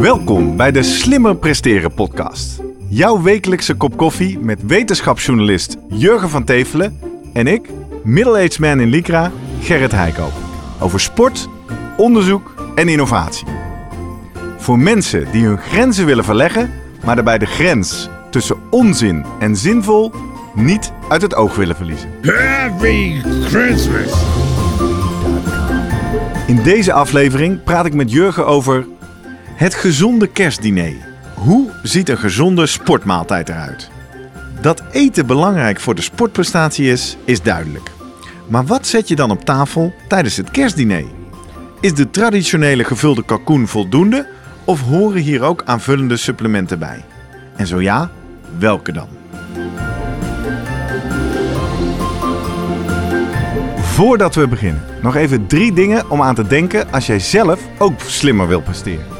Welkom bij de Slimmer Presteren podcast. Jouw wekelijkse kop koffie met wetenschapsjournalist Jurgen van Tevelen en ik, middle-aged man in Lycra, Gerrit Heikoop. Over sport, onderzoek en innovatie. Voor mensen die hun grenzen willen verleggen, maar daarbij de grens tussen onzin en zinvol niet uit het oog willen verliezen. Happy Christmas! In deze aflevering praat ik met Jurgen over het gezonde kerstdiner. Hoe ziet een gezonde sportmaaltijd eruit? Dat eten belangrijk voor de sportprestatie is, is duidelijk. Maar wat zet je dan op tafel tijdens het kerstdiner? Is de traditionele gevulde kalkoen voldoende of horen hier ook aanvullende supplementen bij? En zo ja, welke dan? Voordat we beginnen, nog even drie dingen om aan te denken als jij zelf ook slimmer wil presteren.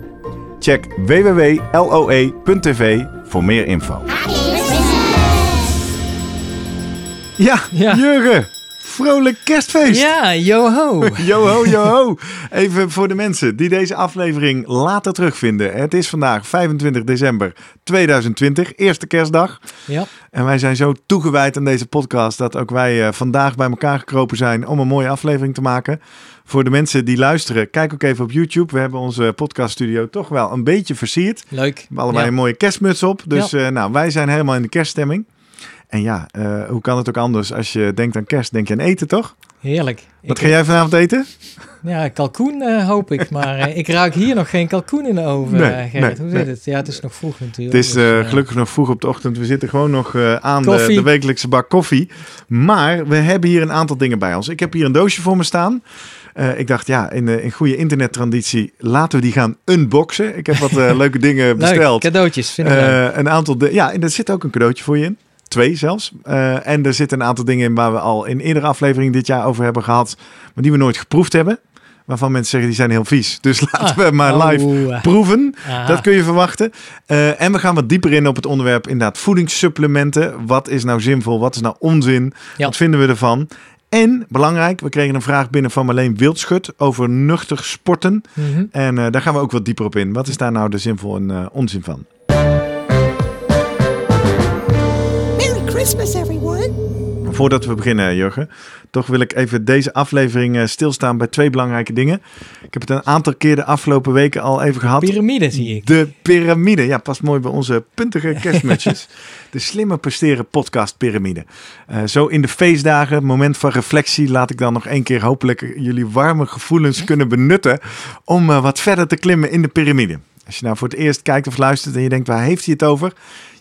Check www.loe.tv voor meer info. Ja, Ja. Jurgen, vrolijk kerstfeest! Ja, yo-ho. Joho, joho. Even voor de mensen die deze aflevering later terugvinden. Het is vandaag 25 december 2020, eerste kerstdag. Ja, En wij zijn zo toegewijd aan deze podcast dat ook wij eh, vandaag bij elkaar gekropen zijn om een mooie aflevering te maken. Voor de mensen die luisteren, kijk ook even op YouTube. We hebben onze podcaststudio toch wel een beetje versierd. leuk. We hebben allebei Ja. een mooie kerstmuts op. Dus Ja. eh, nou, wij zijn helemaal in de kerststemming. En ja, eh, hoe kan het ook anders? Als je denkt aan kerst, denk je aan eten, toch? Heerlijk. Wat Ik- ga jij vanavond eten? Ja, kalkoen eh, hoop ik. Maar eh, ik raak hier nog geen kalkoen in de oven, Nee, Gerrit. nee, Hoe nee. zit het? Ja, het is nog vroeg natuurlijk. Het is dus, gelukkig nog vroeg op de ochtend. We zitten gewoon nog aan de, de wekelijkse bak koffie. Maar we hebben hier een aantal dingen bij ons. Ik heb hier een doosje voor me staan. Ik dacht, ja, in, in goede internettraditie laten we die gaan unboxen. Ik heb wat leuke dingen Leuk, besteld. cadeautjes. Vind ik leuk. Een aantal ja, en er zit ook een cadeautje voor je in. Twee zelfs. Eh, en er zitten een aantal dingen in waar we al in eerdere afleveringen dit jaar over hebben gehad. Maar die we nooit geproefd hebben. Waarvan mensen zeggen die zijn heel vies. Dus laten we maar Oh, live proeven. aha. Dat kun je verwachten. Eh, en we gaan wat dieper in op het onderwerp inderdaad voedingssupplementen. Wat is nou zinvol? Wat is nou onzin? Ja. Wat vinden we ervan? En belangrijk, we kregen een vraag binnen van Marleen Wildschut over nuchtig sporten. Mhm. En eh, daar gaan we ook wat dieper op in. Wat is daar nou de zinvol en onzin van? Christmas, everyone. Voordat we beginnen, Jurgen, toch wil ik even deze aflevering eh, stilstaan bij twee belangrijke dingen. Ik heb het een aantal keer de afgelopen weken al even gehad. Pyramide zie ik. De piramide. Ja, past mooi bij onze puntige kerstmutsjes. de slimmer presteren podcast piramide. Eh, zo in de feestdagen, moment van reflectie, laat ik dan nog één keer hopelijk jullie warme gevoelens kunnen benutten om eh, wat verder te klimmen in de piramide. Als je nou voor het eerst kijkt of luistert en je denkt, waar heeft hij het over?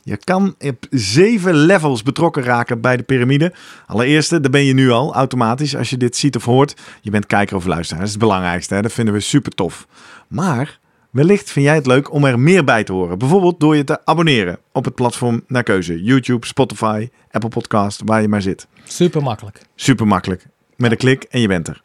Je kan op zeven levels betrokken raken bij de piramide. Allereerste, daar ben je nu al automatisch als je dit ziet of hoort. Je bent kijker of luisteraar. Dat is het belangrijkste. Hè? Dat vinden we super tof. Maar wellicht vind jij het leuk om er meer bij te horen. Bijvoorbeeld door je te abonneren op het platform naar keuze. YouTube, Spotify, Apple Podcast, waar je maar zit. Super makkelijk. Super makkelijk. Met een klik en je bent er.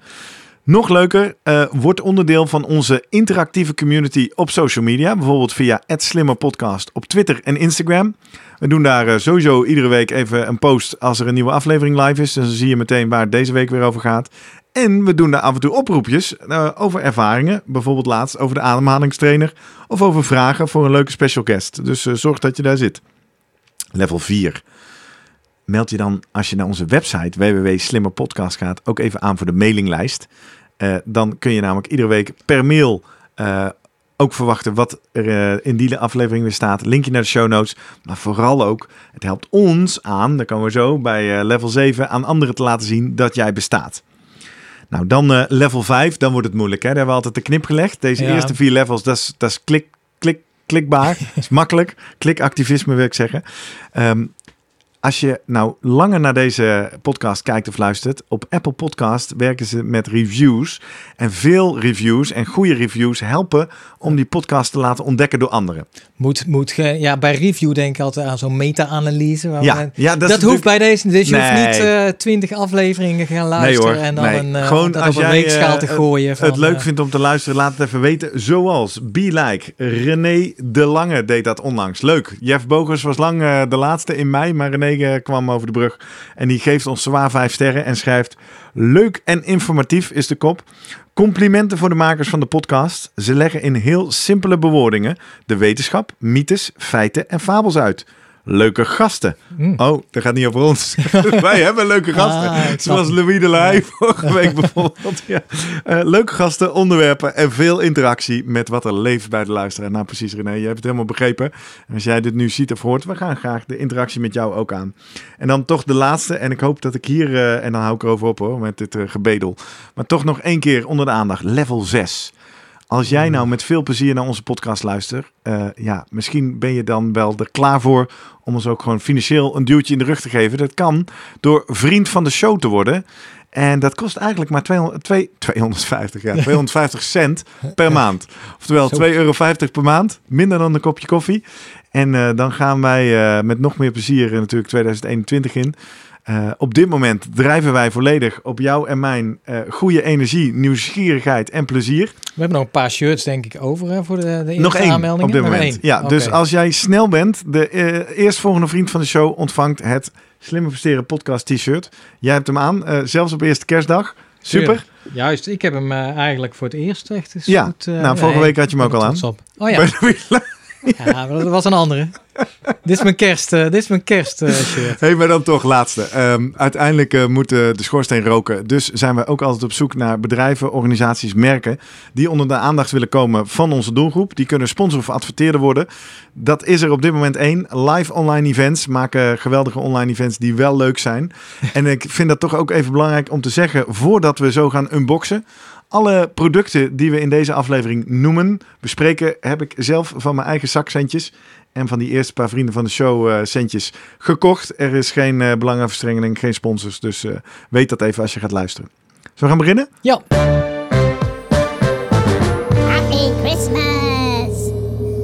Nog leuker, eh word onderdeel van onze interactieve community op social media. Bijvoorbeeld via @slimmerpodcast op Twitter en Instagram. We doen daar eh, sowieso iedere week even een post als er een nieuwe aflevering live is. Dan zie je meteen waar het deze week weer over gaat. En we doen daar af en toe oproepjes eh, over ervaringen. Bijvoorbeeld laatst over de ademhalingstrainer. Of over vragen voor een leuke special guest. Dus zorg dat je daar zit. Level 4 meld je dan als je naar onze website www.slimmerpodcast gaat ook even aan voor de mailinglijst. Eh, dan kun je namelijk iedere week per mail eh, ook verwachten wat er eh, in die aflevering weer staat. Linkje naar de show notes. Maar vooral ook, het helpt ons aan, dan komen we zo bij level 7, aan anderen te laten zien dat jij bestaat. Nou, dan level 5, dan wordt het moeilijk. Hè? Daar hebben we altijd de knip gelegd. Deze Ja. eerste vier levels, dat is, dat is klik, klik, klikbaar. Dat is makkelijk. Klikactivisme wil ik zeggen. Ehm, Als je nou langer naar deze podcast kijkt of luistert, op Apple Podcast werken ze met reviews. En veel reviews en goede reviews helpen om die podcast te laten ontdekken door anderen. Moet, moet ge, ja, bij review denk ik altijd aan zo'n meta-analyse. Ja, we- ja, dat hoeft bij deze. Dus je Nee. hoeft niet eh, twintig afleveringen gaan luisteren hoor, en dan nee. een, eh, Gewoon dat als op jij, te eh, gooien. Van, het leuk vindt om te luisteren, laat het even weten. Zoals Be Like. René de Lange deed dat onlangs. Leuk. Jeff Bogers was lang de laatste in mei, maar René kwam over de brug. En die geeft ons zwaar vijf sterren en schrijft... Leuk en informatief is de kop. Complimenten voor de makers van de podcast. Ze leggen in heel simpele bewoordingen de wetenschap, mythes, feiten en fabels uit. Leuke gasten. Mm. Oh, dat gaat niet over ons. Wij hebben leuke gasten. Ah, snap Zoals. Louis de Laay vorige week bijvoorbeeld. Ja. Eh, leuke gasten, onderwerpen en veel interactie met wat er leeft bij de luisteraar. Nou precies René, je hebt het helemaal begrepen. En als jij dit nu ziet of hoort, we gaan graag de interactie met jou ook aan. En dan toch de laatste, en ik hoop dat ik hier, eh, en dan hou ik erover op hoor, met dit eh, gebedel. Maar toch nog één keer onder de aandacht, level 6. Als jij nou met veel plezier naar onze podcast luistert, eh, ja, misschien ben je dan wel er klaar voor om ons ook gewoon financieel een duwtje in de rug te geven. Dat kan door vriend van de show te worden. En dat kost eigenlijk maar 200, twee- 250, ja, 250 cent per maand. Oftewel Zo. 2,50 euro per maand, minder dan een kopje koffie. En eh, dan gaan wij eh, met nog meer plezier natuurlijk 2021 in. Eh, op dit moment drijven wij volledig op jou en mijn eh, goede energie, nieuwsgierigheid en plezier. We hebben nog een paar shirts denk ik over hè, voor de, de eerste Nog één aanmeldingen. op dit Nog moment. één. Ja, dus als jij snel bent, de eh, eerstvolgende vriend van de show ontvangt het Slimme Presteren podcast t-shirt. Jij hebt hem aan, zelfs op eerste kerstdag. Super. Juist, ik heb hem eigenlijk voor het eerst echt Ja, goed, nou, vorige week had je hem ook al aan. op. Oh ja, ja dat was een andere. dit is mijn kerst, eh, dit is mijn kerst shirt. Hey, maar dan toch laatste. Ehm, uiteindelijk eh, moet de schoorsteen roken. Dus zijn we ook altijd op zoek naar bedrijven, organisaties, merken... die onder de aandacht willen komen van onze doelgroep. Die kunnen sponsor of adverteerder worden. Dat is er op dit moment één. Live online events maken geweldige online events die wel leuk zijn. En ik vind dat toch ook even belangrijk om te zeggen... voordat we zo gaan unboxen... Alle producten die we in deze aflevering noemen, bespreken, heb ik zelf van mijn eigen zakcentjes en van die eerste paar vrienden van de show eh, centjes gekocht. Er is geen eh belangenverstrengeling, geen sponsors, dus eh, weet dat even als je gaat luisteren. Zullen we gaan beginnen? Ja, Happy Christmas!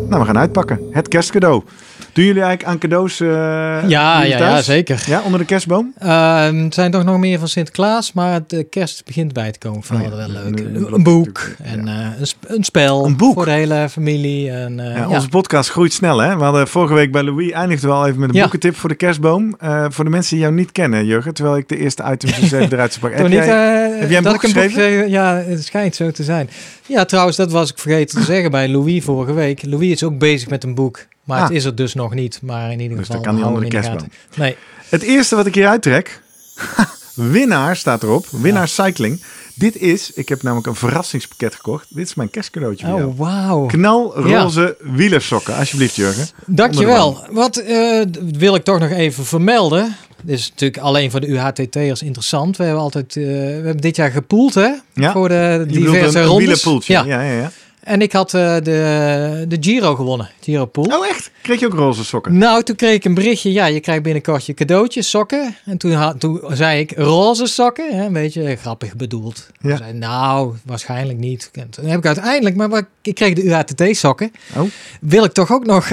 Nou, we gaan uitpakken. Het kerstcadeau. Doen jullie eigenlijk aan cadeaus? eh, ja, ja, ja, zeker. Ja, onder de kerstboom? Ehm, het zijn toch nog meer van Sinterklaas, maar de kerst begint bij te komen. Vind Oh ja, wel leuk. Een, boek en een, sp- een spel Een boek? voor de hele familie. En, eh, Ja. Onze podcast groeit snel, hè? We hadden vorige week bij Louis eindigden we al even met een boekentip voor de kerstboom. Eh, voor de mensen die jou niet kennen, Jurgen, terwijl ik de eerste items dus even eruit sprak. Heb niet, jij- heb jij een boek geschreven? Ja, het schijnt zo te zijn. Ja, trouwens, dat was ik vergeten te zeggen bij Louis vorige week. Louis is ook bezig met een boek, maar Ah. het is er dus nog niet. Maar in ieder Dus geval dat kan hem in kerstboom. Nee, Het eerste wat ik hier uittrek, winnaar staat erop, winnaar cycling. Dit is, ik heb namelijk een verrassingspakket gekocht. Dit is mijn kerstcadeautje voor oh wauw. Knalroze wielersokken, alsjeblieft Jurgen. Dankjewel. Wat eh, wil ik toch nog even vermelden. Dit is natuurlijk alleen voor de UHTT'ers interessant. We hebben altijd, eh, we hebben dit jaar gepoeld hè, Ja? voor de diverse rondes. Ja. Ja. Ja, ja, En ik had eh, de, de Giro gewonnen, Giro Pool. Oh echt? Kreeg je ook roze sokken? Nou, toen kreeg ik een berichtje. Ja, je krijgt binnenkort je cadeautje, sokken. En toen, ha- toen zei ik roze sokken. Hè, een beetje grappig bedoeld. Ja. Zei, nou, waarschijnlijk niet. En toen heb ik uiteindelijk, maar ik kreeg de UHTT sokken. Oh. Wil ik toch ook nog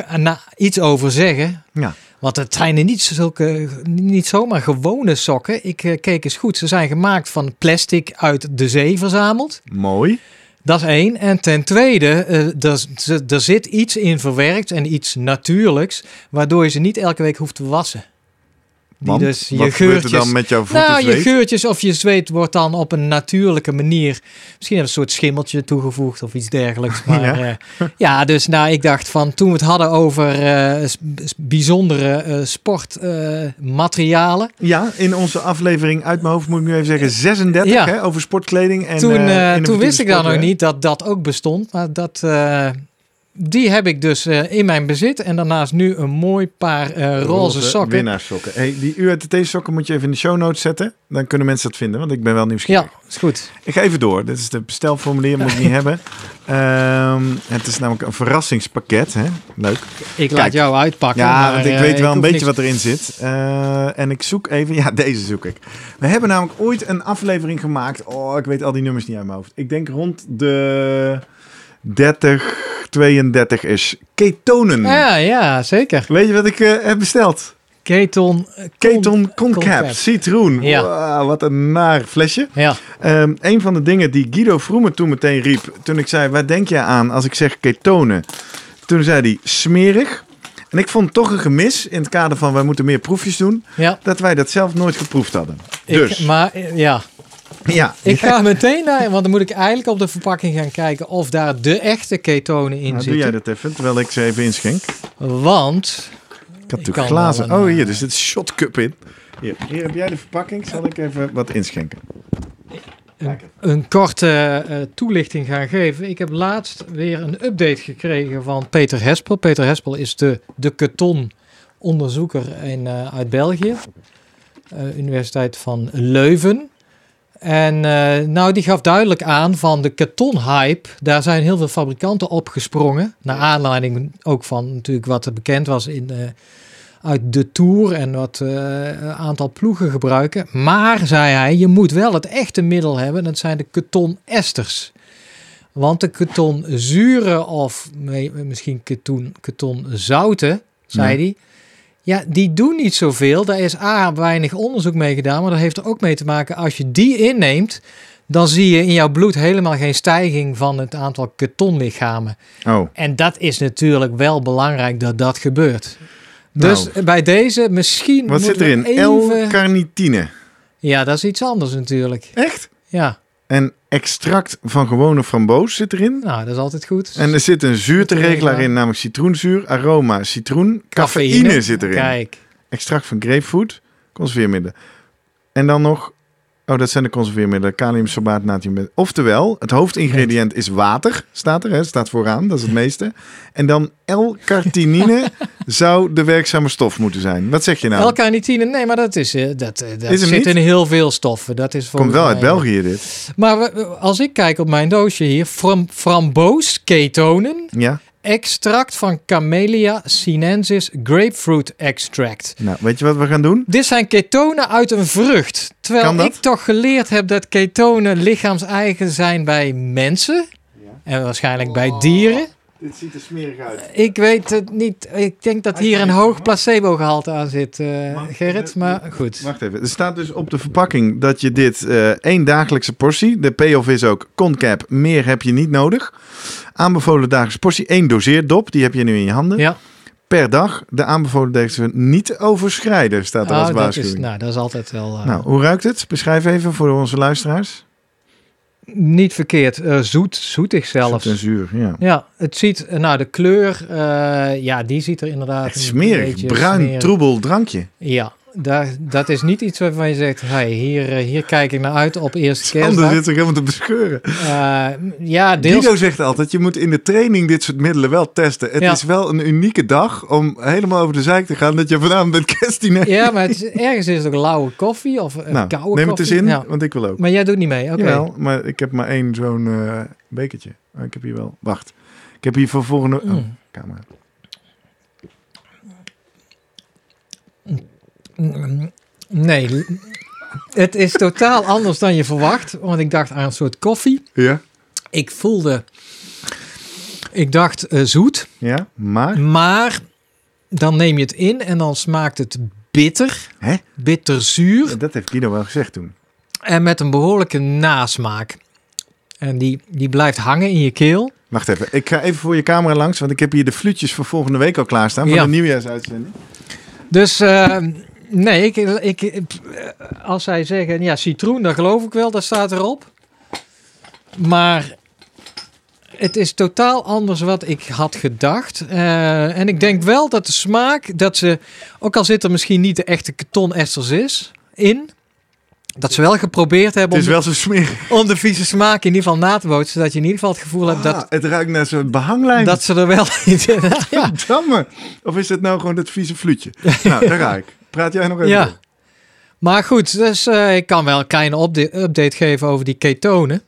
iets over zeggen. Ja. Want het zijn er niet, zulke, niet zomaar gewone sokken. Ik eh, keek eens goed. Ze zijn gemaakt van plastic uit de zee verzameld. Mooi. Dat is één. En ten tweede, eh, er, er zit iets in verwerkt en iets natuurlijks, waardoor je ze niet elke week hoeft te wassen. Die Want, dus je wat er geurtjes. dan met jouw voeten nou, je geurtjes of je zweet wordt dan op een natuurlijke manier. Misschien een soort schimmeltje toegevoegd of iets dergelijks. Maar Ja. ja, ja dus nou, ik dacht van toen we het hadden over eh, bijzondere eh, sportmaterialen. Ja, in onze aflevering uit mijn hoofd moet ik nu even zeggen 36 Ja. hè, over sportkleding. En, toen eh, eh, toen wist ik dan nog niet dat dat ook bestond. Maar dat, eh, die heb ik dus eh, in mijn bezit. En daarnaast nu een mooi paar eh, roze, sokken. Winnaarssokken. Hey, die URTT sokken moet je even in de show notes zetten. Dan kunnen mensen dat vinden, want ik ben wel nieuwsgierig. Ja, is goed. Ik ga even door. Dit is de bestelformulier, moet ik niet hebben. Ehm, het is namelijk een verrassingspakket. Hè? Leuk. Ik laat Kijk. jou uitpakken. Ja, maar, want ik eh, weet wel een beetje niks- wat erin zit. En ik zoek even... Ja, deze zoek ik. We hebben namelijk ooit een aflevering gemaakt. Oh, ik weet al die nummers niet uit mijn hoofd. Ik denk rond de 30, 32 is. Ketonen. Ja, ja, zeker. Weet je wat ik eh, heb besteld? Keton. Keton Concap, citroen. Ja. Wow, wat een naar flesje. Ja, Ehm, een van de dingen die Guido Vroemen toen meteen riep, toen ik zei, waar denk je aan als ik zeg ketonen? Toen zei hij, smerig. En ik vond toch een gemis in het kader van, wij moeten meer proefjes doen, ja. dat wij dat zelf nooit geproefd hadden. Ik, Dus, maar ja, ja. ik ga meteen naar, want dan moet ik eigenlijk op de verpakking gaan kijken of daar de echte ketonen in Nou, doe zitten. jij dat even, terwijl ik ze even inschenk. Want, Ik had natuurlijk kan glazen. een, oh, hier, eh, er zit shotcup in. Hier, hier heb jij de verpakking, zal ik even wat inschenken. een, een korte eh, toelichting gaan geven. Ik heb laatst weer een update gekregen van Peter Hespel. Peter Hespel is de, de ketononderzoeker in, eh, uit België. Eh, Universiteit van Leuven. En eh, nou, die gaf duidelijk aan van de ketonhype. Daar zijn heel veel fabrikanten opgesprongen. Naar aanleiding ook van natuurlijk wat er bekend was in, eh, uit de Tour en wat een aantal ploegen gebruiken. Maar, zei hij, je moet wel het echte middel hebben. Dat zijn de ketonesters. Want de ketonzuren of misschien keton, ketonzouten, zei Ja. hij... Ja, die doen niet zoveel. Daar is A, weinig onderzoek mee gedaan. Maar dat heeft er ook mee te maken, als je die inneemt... dan zie je in jouw bloed helemaal geen stijging van het aantal ketonlichamen. Oh, En dat is natuurlijk wel belangrijk dat dat gebeurt. Dus Nou. bij deze misschien. wat zit erin? Even... L-carnitine. Ja, dat is iets anders natuurlijk. Echt? Ja, En extract van gewone framboos zit erin. nou, dat is altijd goed. En er zit een zuurteregelaar in, namelijk citroenzuur, aroma, citroen, cafeïne, zit erin. Kijk, Extract van grapefruit, conserveermiddelen. En dan nog, oh dat zijn de conserveermiddelen, kalium, sorbaat, natrium. Oftewel, het hoofdingrediënt is water, staat er, hè, staat vooraan, dat is het meeste. En dan L-cartinine zou de werkzame stof moeten zijn. Wat zeg je nou? L-carnitine, nee, maar dat, is, eh, dat, eh, dat Is zit niet? in heel veel stoffen. Dat is Komt wel uit mij- België dit. Maar als ik kijk op mijn doosje hier, fram, framboos-ketonen, Ja, extract van Camellia sinensis grapefruit extract. nou weet je wat we gaan doen? Dit zijn ketonen uit een vrucht. Terwijl ik toch geleerd heb dat ketonen lichaams-eigen zijn bij mensen. En waarschijnlijk bij dieren. Dit ziet er smerig uit. Ik weet het niet. Ik denk dat hier een hoog placebo-gehalte aan zit, eh, Gerrit. Maar goed. Wacht even. Er staat dus op de verpakking dat je dit eh één dagelijkse portie, de payoff is ook concap, meer heb je niet nodig. Aanbevolen dagelijkse portie, één doseerdop, die heb je nu in je handen. Ja, Per dag. De aanbevolen dagelijkse niet overschrijden, staat er als oh, dat, is, waarschuwing. nou, dat is altijd wel eh, Nou, hoe ruikt het? Beschrijf even voor onze luisteraars. Niet verkeerd. Eh, zoet, zoetig zelfs. Zoet en zuur, ja. Ja, het ziet, eh, nou de kleur, eh, ja, die ziet er inderdaad een smerig, bruin, smerig. troebel drankje. Ja, daar, dat is niet iets waarvan je zegt, hey, hier, eh, hier kijk ik naar uit op eerste Sander kerstdag. zit zich helemaal te bescheuren. Eh, ja, deels. Guido zegt altijd, je moet in de training dit soort middelen wel testen. Het Ja. is wel een unieke dag om helemaal over de zeik te gaan dat je vanavond bent kerstdiner. Ja, maar het is, ergens is het ook lauwe koffie of uh, Nou, koude neem het koffie. eens in, Ja. want ik wil ook. Maar jij doet niet mee, oké. Jawel, maar ik heb maar één zo'n eh, bekertje. Oh, ik heb hier wel. Wacht. Ik heb hier voor volgende. Oh, Mm. camera. Nee, het is totaal anders dan je verwacht. Want ik dacht aan een soort koffie. Ja? Ik voelde, ik dacht eh, zoet. Ja? Maar? Maar dan neem je het in en dan smaakt het bitter. Hè? Bitterzuur. Dat heeft Guido wel gezegd toen. En met een behoorlijke nasmaak. En die, die blijft hangen in je keel. Wacht even. Ik ga even voor je camera langs, want ik heb hier de fluitjes voor volgende week al klaarstaan. Van Ja. de nieuwjaarsuitzending. Dus eh, nee, ik, ik, als zij zeggen ja, citroen, dat geloof ik wel, dat staat erop. Maar het is totaal anders wat ik had gedacht. Eh, en ik denk wel dat de smaak, dat ze, ook al zit er misschien niet de echte ketonesters is, in, Dat ze wel geprobeerd Het hebben is om, wel zo smerig. om de vieze smaak in ieder geval na te bootsen. Zodat je in ieder geval het gevoel hebt Ah, dat, het ruikt naar zo'n behanglijm. dat ze er wel iets in ja. Of is het nou gewoon dat vieze fluitje? nou, daar ga ik. Praat jij nog even Ja. door. Maar goed, dus eh, ik kan wel een kleine upda- update geven over die ketonen.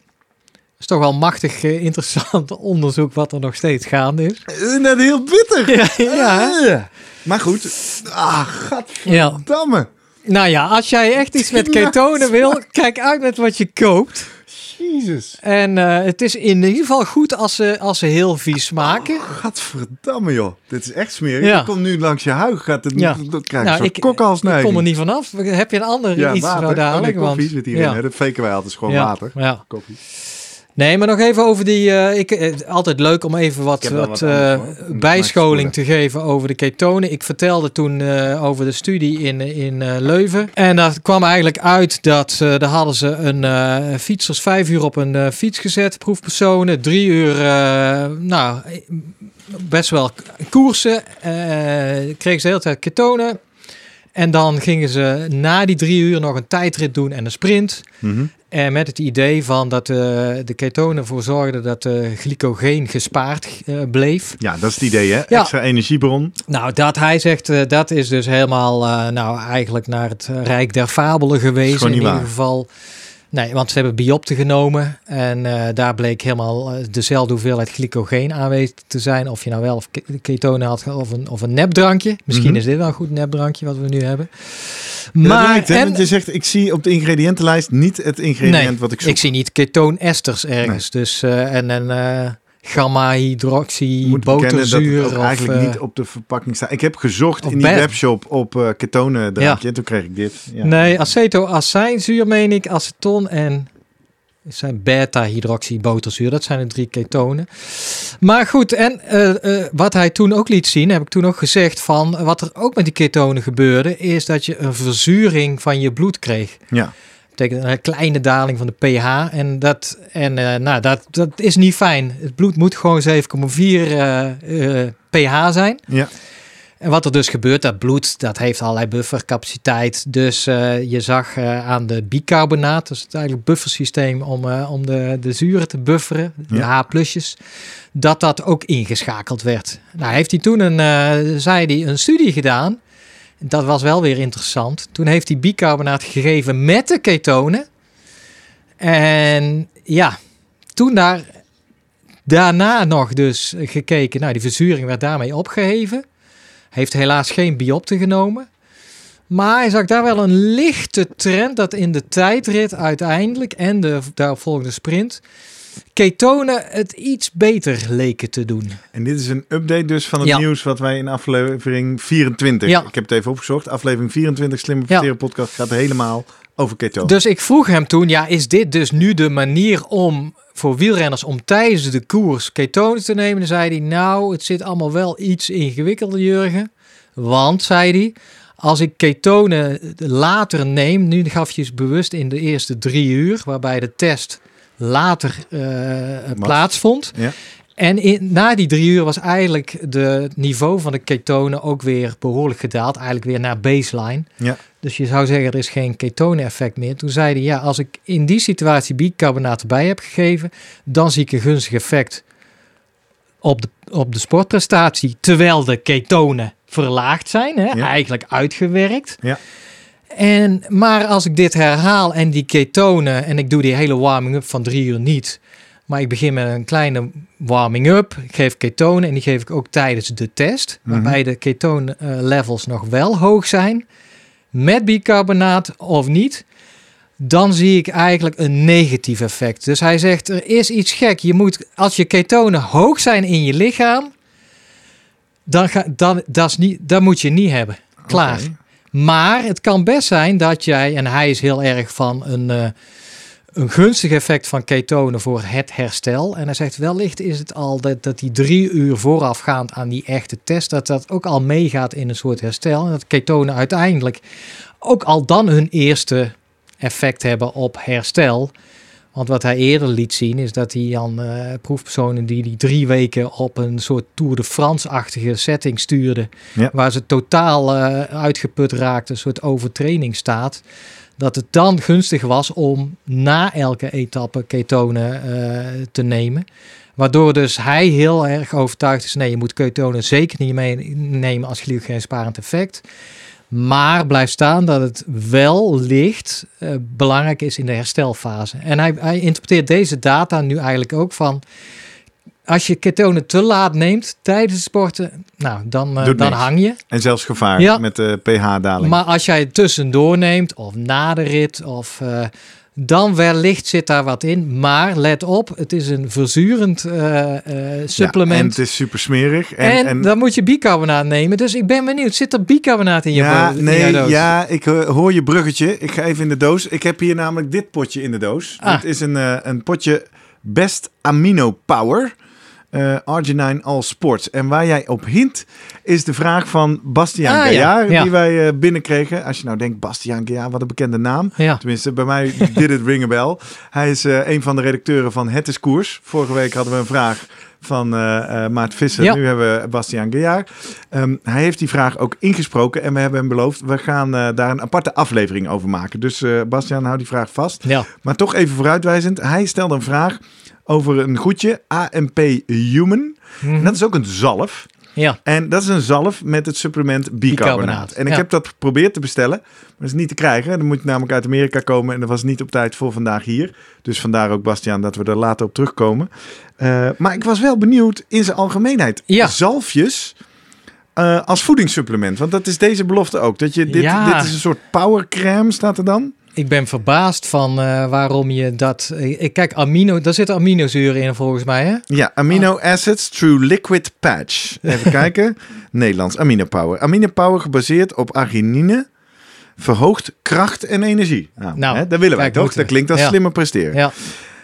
is toch wel machtig eh, interessant onderzoek wat er nog steeds gaande is. Eh, Net heel bitter. Ja, ja. Maar goed. Ah, ja. gadverdamme. Nou ja, als jij echt iets met ketonen wil, kijk uit met wat je koopt. Jezus. En eh, het is in ieder geval goed als ze, als ze heel vies smaken. Gadverdamme, joh. Dit is echt smerig. Ja. Ik kom nu langs je huig. Gaat het, Ja. Dat krijg ik Nou, zo'n ik, kokhalsneiging. ik kom er niet vanaf. Heb je een ander Ja, iets water. zo dadelijk? Oh, nee, koffie want- zit hierin. ja. Hè? Dat faken wij altijd. is gewoon water. Ja. Koffie. Nee, maar nog even over die. eh, ik, eh, altijd leuk om even wat, wat, eh, bijscholing te geven over de ketonen. Ik vertelde toen over de studie in, in Leuven. En dat kwam eigenlijk uit dat daar hadden ze een fietsers vijf uur op een fiets gezet, proefpersonen. Drie uur, nou, best wel koersen. kregen ze de hele tijd ketonen. En dan gingen ze na die drie uur nog een tijdrit doen en een sprint. Mhm. En met het idee van dat eh, de ketonen ervoor zorgden dat de glycogeen gespaard eh, bleef. Ja, dat is het idee, hè? Ja. Extra energiebron. Nou, dat hij zegt, eh, dat is dus helemaal, eh, nou eigenlijk naar het eh, Rijk der Fabelen geweest. In ieder geval. Nee, want ze hebben biopten genomen en eh, daar bleek helemaal eh, dezelfde hoeveelheid glycogeen aanwezig te zijn. Of je nou wel of ketonen had of een, of een nepdrankje. Misschien Mhm. is dit wel een goed nepdrankje wat we nu hebben. Maar, Maar, lijkt, en- je zegt, ik zie op de ingrediëntenlijst niet het ingrediënt Nee, wat ik zoek. Ik zie niet ketoonesters ergens. Dus, eh, en en eh gamma-hydroxy, dat boterzuur. of, eigenlijk eh, niet op de verpakking staat. Ik heb gezocht in die webshop op eh ketonen drankje. En toen kreeg ik dit. Ja. Nee, acetoacijnzuur meen ik, aceton en het zijn beta-hydroxyboterzuur. Dat zijn de drie ketonen. Maar goed, en eh, wat hij toen ook liet zien, heb ik toen ook gezegd van wat er ook met die ketonen gebeurde, is dat je een verzuring van je bloed kreeg. Ja. Betekent een kleine daling van de pH. En dat, en, eh, nou, dat, dat is niet fijn. Het bloed moet gewoon 7,4 eh, eh, pH zijn. Ja. En wat er dus gebeurt, dat bloed, dat heeft allerlei buffercapaciteit. Dus je zag aan de bicarbonaat, is het eigenlijk buffersysteem om, om de, de zuren te bufferen, de Ja. H+'jes, dat dat ook ingeschakeld werd. Nou heeft hij toen een, zei hij, een studie gedaan. Dat was wel weer interessant. Toen heeft hij bicarbonaat gegeven met de ketonen. En ja, toen daar daarna nog dus gekeken. Nou, die verzuring werd daarmee opgeheven. Heeft helaas geen biopte genomen. Maar hij zag daar wel een lichte trend dat in de tijdrit uiteindelijk en de daaropvolgende sprint ketonen het iets beter leken te doen. En dit is een update dus van het Ja. nieuws wat wij in aflevering 24... Ja. Ik heb het even opgezocht. Aflevering 24 Slimme Ja. Presteren podcast gaat helemaal over ketonen. Dus ik vroeg hem toen, ja, is dit dus nu de manier om voor wielrenners om tijdens de koers ketonen te nemen? Dan zei hij, nou, het zit allemaal wel iets ingewikkelder, Jurgen. Want, zei hij, als ik ketonen later neem, nu gaf je het bewust in de eerste drie uur, waarbij de test later eh, plaatsvond. Ja. En in, na die drie uur was eigenlijk de het niveau van de ketonen ook weer behoorlijk gedaald. Eigenlijk weer naar baseline. Ja. Dus je zou zeggen, er is geen ketonen-effect meer. Toen zei hij, ja, als ik in die situatie bicarbonaat erbij heb gegeven, dan zie ik een gunstig effect op de, op de sportprestatie. Terwijl de ketonen verlaagd zijn, hè, Ja. eigenlijk uitgewerkt. Ja. En, maar als ik dit herhaal en die ketonen, en ik doe die hele warming-up van drie uur niet, maar ik begin met een kleine warming-up, ik geef ketonen en die geef ik ook tijdens de test, Mhm. waarbij de ketoon eh, levels nog wel hoog zijn, met bicarbonaat of niet, dan zie ik eigenlijk een negatief effect. Dus hij zegt, er is iets gek. Je moet, als je ketonen hoog zijn in je lichaam, dan, ga, dan dat is niet, dat moet je niet hebben. Klaar. Maar het kan best zijn dat jij, en hij is heel erg van een, eh, een gunstig effect van ketonen voor het herstel. En hij zegt wellicht is het al dat, dat die drie uur voorafgaand aan die echte test, dat dat ook al meegaat in een soort herstel. En dat ketonen uiteindelijk ook al dan hun eerste effect hebben op herstel. Want wat hij eerder liet zien is dat hij aan eh, proefpersonen die die drie weken op een soort Tour de France-achtige setting stuurde, Ja. waar ze totaal eh, uitgeput raakten, een soort overtraining staat, dat het dan gunstig was om na elke etappe ketonen eh, te nemen. Waardoor dus hij heel erg overtuigd is, nee, je moet ketonen zeker niet meenemen als glycogeen-sparend effect. Maar blijft staan dat het wel licht eh, belangrijk is in de herstelfase. En hij, hij interpreteert deze data nu eigenlijk ook van... Als je ketonen te laat neemt tijdens het sporten, nou, dan, eh, dan niks. hang je. En zelfs gevaar Ja. met de pH-daling. Maar als jij het tussendoor neemt, of na de rit, of, eh, dan wellicht zit daar wat in. Maar let op, het is een verzurend eh, eh, Ja, en supplement. het is super smerig. en, En, en, dan moet je bicarbonaat nemen. Dus ik ben benieuwd, zit er bicarbonaat in je, ja, in nee, doos? ja, ik eh, hoor je bruggetje. Ik ga even in de doos. Ik heb hier namelijk dit potje in de doos. Ah. Dit is een, een potje Best Amino Power. Eh Arginine All Sports. En waar jij op hint is de vraag van Bastiaan Ah, ja, Gaillard, ja. die wij eh, binnenkregen. Als je nou denkt, Bastiaan Gaillard, wat een bekende naam. Ja. Tenminste, bij mij did het ring bell. Hij is eh, een van de redacteuren van Het is Koers. Vorige week hadden we een vraag van Maart Visser. Nu hebben we Bastiaan Gaillard. Ehm, hij heeft die vraag ook ingesproken en we hebben hem beloofd... we gaan daar een aparte aflevering over maken. Dus Bastiaan, hou die vraag vast. Maar toch even vooruitwijzend. Hij stelde een vraag over een goedje, AMP Human. Mhm. Dat is ook een zalf. ja. En dat is een zalf met het supplement bicarbonaat. Bicarbonaat, En ik ja. heb dat geprobeerd te bestellen. Maar dat is niet te krijgen. Dan moet je namelijk uit Amerika komen. En dat was niet op tijd voor vandaag hier. Dus vandaar ook, Bastiaan, dat we er later op terugkomen. Eh, maar ik was wel benieuwd in zijn algemeenheid. Ja. Zalfjes eh, als voedingssupplement. Want dat is deze belofte ook. Dat je dit, Ja. dit is een soort powercrème, staat er dan? Ik ben verbaasd van eh, waarom je dat... eh, Ik kijk, amino, daar zitten aminozuren in volgens mij, hè? Ja, amino acids through liquid patch. Even kijken. Nederlands, amino power. Amino power gebaseerd op arginine verhoogt kracht en energie. Nou, Nou, hè, dat willen wij toch? Dat klinkt als Ja. slimmer presteren. Ja.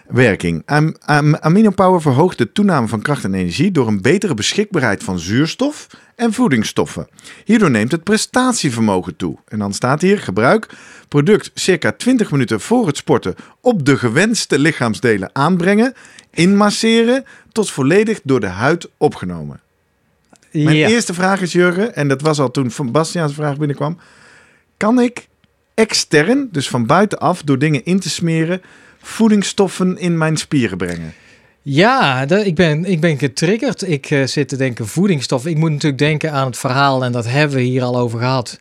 Werking. Am, am- amino power verhoogt de toename van kracht en energie door een betere beschikbaarheid van zuurstof en voedingsstoffen. Hierdoor neemt het prestatievermogen toe. En dan staat hier gebruik product circa 20 minuten voor het sporten op de gewenste lichaamsdelen aanbrengen, inmasseren tot volledig door de huid opgenomen. Mijn ja. eerste vraag is Jurgen, en dat was al toen van Bastiaan's vraag binnenkwam. Kan ik extern, dus van buitenaf, door dingen in te smeren, voedingsstoffen in mijn spieren brengen? Ja, ik, ben, ik ben getriggerd. Ik eh, zit te denken voedingsstof. Ik moet natuurlijk denken aan het verhaal, en dat hebben we hier al over gehad,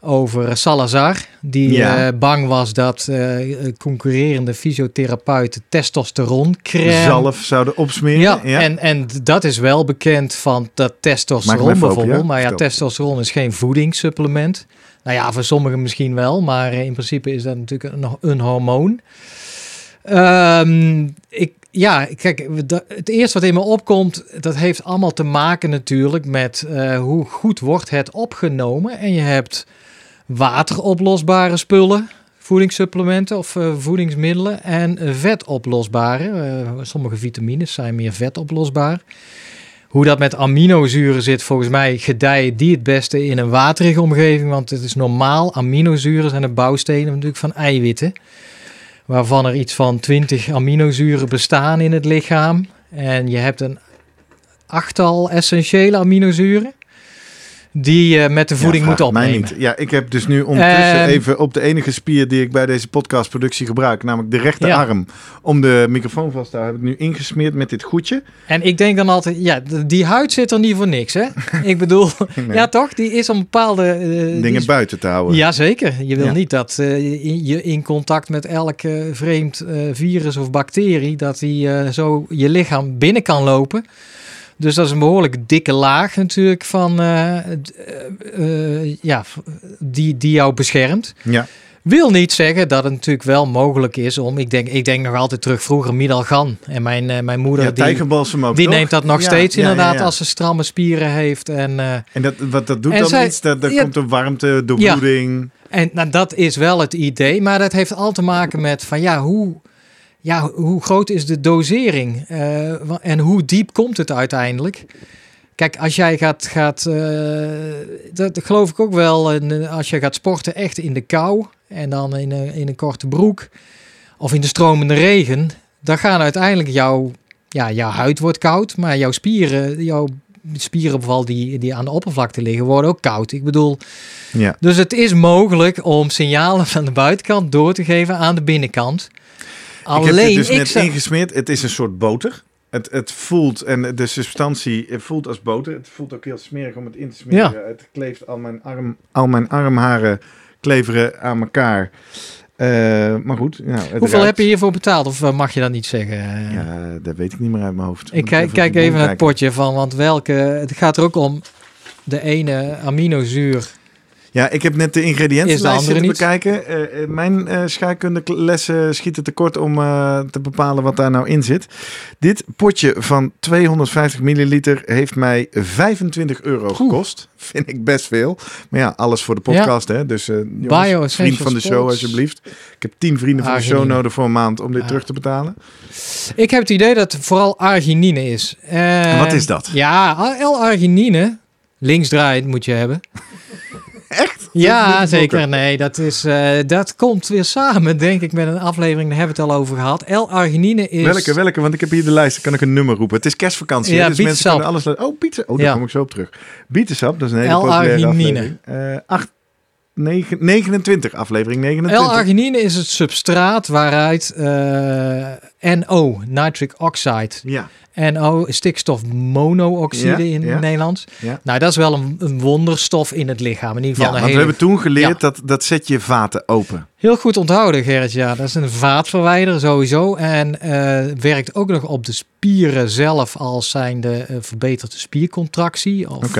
over Salazar. Die Ja. eh, bang was dat eh, concurrerende fysiotherapeuten testosteroncrème... Zalf zouden opsmeren? Ja, En, en dat is wel bekend van dat testosteron open, bijvoorbeeld. ja? Maar ja, testosteron is geen voedingssupplement. Nou ja, voor sommigen misschien wel, maar in principe is dat natuurlijk een, een hormoon. Ehm, ik, ja, kijk, het eerste wat in me opkomt, dat heeft allemaal te maken natuurlijk met eh, hoe goed wordt het opgenomen. En je hebt wateroplosbare spullen, voedingssupplementen of eh, voedingsmiddelen en vetoplosbare. Eh, sommige vitamines zijn meer vetoplosbaar. Hoe dat met aminozuren zit, volgens mij gedijen die het beste in een waterige omgeving. Want het is normaal, aminozuren zijn de bouwstenen natuurlijk van eiwitten. Waarvan er iets van 20 aminozuren bestaan in het lichaam. En je hebt een achttal essentiële aminozuren. Die je met de voeding Ja, moet vraag mij opnemen. niet. Ja, ik heb dus nu ondertussen Ehm. even op de enige spier die ik bij deze podcastproductie gebruik, namelijk de rechterarm, om de microfoon vast te houden, heb ik nu ingesmeerd met dit goedje. En ik denk dan altijd, ja, die huid zit er niet voor niks, hè? ik bedoel, Nee. ja toch? Die is om bepaalde... eh, Dingen is- buiten te houden. Jazeker. Je wil Ja. niet dat eh, je- je in contact met elk eh, vreemd eh, virus of bacterie, dat die eh, zo je lichaam binnen kan lopen. Dus dat is een behoorlijk dikke laag natuurlijk van, eh, eh, eh, ja, die, die jou beschermt. Ja. Wil niet zeggen dat het natuurlijk wel mogelijk is om, ik denk, ik denk nog altijd terug vroeger Midalgan. En mijn, mijn moeder Ja, die, ook, die neemt dat nog Ja, steeds ja, inderdaad als ze stramme spieren heeft. En, En dat, wat dat doet dan zij- iets? Dat, dat komt er warmte, doorbloeding. En nou, dat is wel het idee, maar dat heeft al te maken met van ja, hoe, ja, hoe groot is de dosering Eh, en hoe diep komt het uiteindelijk? Kijk, als jij gaat, gaat eh, dat geloof ik ook wel, eh, als je gaat sporten echt in de kou en dan in een, in een korte broek of in de stromende regen, dan gaan uiteindelijk jouw, ja, jouw huid wordt koud, maar jouw spieren, jouw spieren vooral die, die aan de oppervlakte liggen, worden ook koud. Ik bedoel, Ja. dus het is mogelijk om signalen van de buitenkant door te geven aan de binnenkant. Ik heb dit Alleen dus ik net zou- ingesmeerd. Het is een soort boter. Het, het voelt, en de substantie het voelt als boter. Het voelt ook heel smerig om het in te smeren. Het kleeft al mijn, arm, al mijn armharen kleveren aan elkaar. Eh, maar goed. Nou, het Hoeveel heb je hiervoor betaald? Of eh, mag je dat niet zeggen? Ja, dat weet ik niet meer uit mijn hoofd. Ik kijk, kijk even naar het potje van, want welke... Het gaat er ook om de ene aminozuur. Ja, ik heb net de ingrediëntenlijst zitten andere bekijken. Eh, eh, mijn eh scheikunde-lessen schieten tekort om te bepalen wat daar nou in zit. Dit potje van 250 milliliter heeft mij 25 euro gekost. Vind ik best veel. Maar ja, alles voor de podcast, hè. Dus jongens, Bio vriend van de show Sports. alsjeblieft. Ik heb 10 vrienden van de show Arginine. nodig voor een maand om dit Ja. terug te betalen. Ik heb het idee dat het vooral arginine is. En wat is dat? Ja, L-arginine. Linksdraaiend moet je hebben. Echt? Ja, zeker. Nee, dat, is, eh, dat komt weer samen, denk ik, met een aflevering. Daar hebben we het al over gehad. L-arginine is... Welke, welke? Want ik heb hier de lijst. Dan kan ik een nummer roepen. Het is kerstvakantie. Ja, dus mensen kunnen alles... Oh, pizza. Oh, daar Ja. kom ik zo op terug. Bietensap, dat is een hele populaire L-arginine. aflevering. Eh 8, 9, 29, aflevering 29. L-arginine is het substraat waaruit eh, NO, nitric oxide, Ja, NO, stikstofmonooxide Ja, in ja. het Nederlands. Ja. Nou, dat is wel een, een wonderstof in het lichaam. In ieder ja geval want een we hele... hebben toen geleerd Ja. dat dat zet je vaten open. Heel goed onthouden, Gerrit. Ja, dat is een vaatverwijder sowieso. En eh, werkt ook nog op de spieren zelf als zijnde eh verbetert de spiercontractie. Of.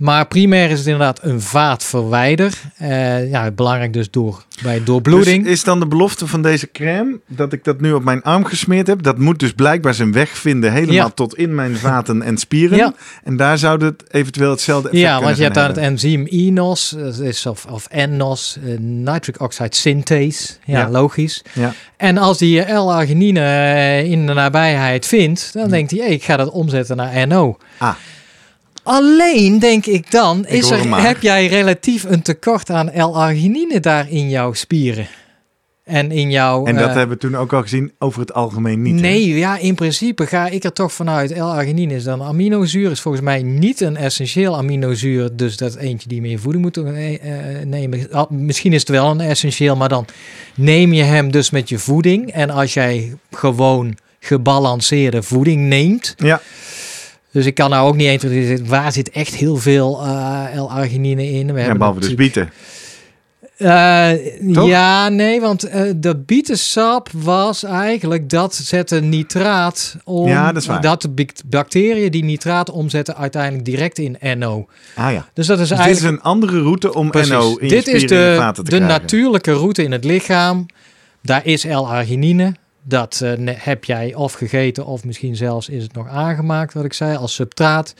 Maar primair is het inderdaad een vaatverwijder. Eh, ja, belangrijk dus door, bij doorbloeding. Dus is dan de belofte van deze crème dat ik dat nu op mijn arm gesmeerd heb? Dat moet dus blijkbaar zijn weg vinden helemaal Ja. tot in mijn vaten en spieren. Ja. En daar zou het eventueel hetzelfde effect Ja, want je hebt daar gaan het enzym INOS, dat is of, of NOS, eh, nitric oxide synthase. Ja, Ja. logisch. Ja. En als die L-arginine eh, in de nabijheid vindt, dan denkt hij, hey, ik ga dat omzetten naar NO. Hm. Ah. Alleen denk ik dan, is er, heb jij relatief een tekort aan L-arginine daar in jouw spieren? En in jouw... En dat eh, hebben we toen ook al gezien over het algemeen niet. hè? Nee, ja, in principe ga ik er toch vanuit. L-arginine is dan aminozuur. Is volgens mij niet een essentieel aminozuur. Dus dat eentje die je met je voeding moet eh, eh, nemen. Misschien is het wel een essentieel, maar dan neem je hem dus met je voeding. En als jij gewoon gebalanceerde voeding neemt. Ja. Dus ik kan nou ook niet 1, 2, 3 zeggen, waar zit echt heel veel eh, L-arginine in. We Ja, hebben behalve dus bieten. eh, ja, nee, want eh de bietensap was eigenlijk dat zette nitraat om. Ja, dat is waar. Dat de bacteriën die nitraat omzetten uiteindelijk direct in NO. Ah ja. Dus dat is Dus dit is eigenlijk. een andere route om precies. NO in Dit is de, de krijgen. natuurlijke route in het lichaam. Daar is L-arginine. Dat eh, heb jij of gegeten of misschien zelfs is het nog aangemaakt, wat ik zei, als substraat.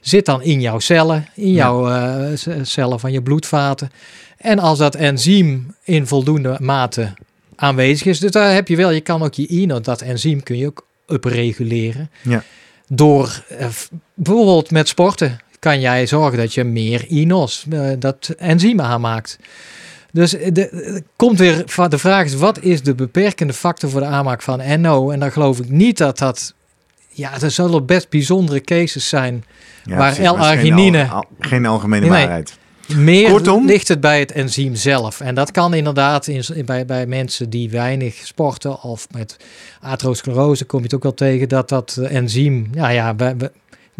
Zit dan in jouw cellen, in jouw eh, cellen van je bloedvaten. En als dat enzym in voldoende mate aanwezig is, dus daar heb je wel, je kan ook je INO, dat enzym kun je ook upreguleren. Ja. Door eh, bijvoorbeeld met sporten kan jij zorgen dat je meer INOS, dat enzym aanmaakt. Dus de, de- komt weer de vraag is, wat is de beperkende factor voor de aanmaak van NO? En dan geloof ik niet dat dat, ja, er zullen best bijzondere cases zijn. Ja, waar geen L-arginine- al- Geen algemene Nee, waarheid. Meer Kortom? ligt het bij het enzym zelf. En dat kan inderdaad in, bij, bij mensen die weinig sporten of met atherosclerose kom je het ook wel tegen dat dat eh, enzym ja, ja, bij- bij-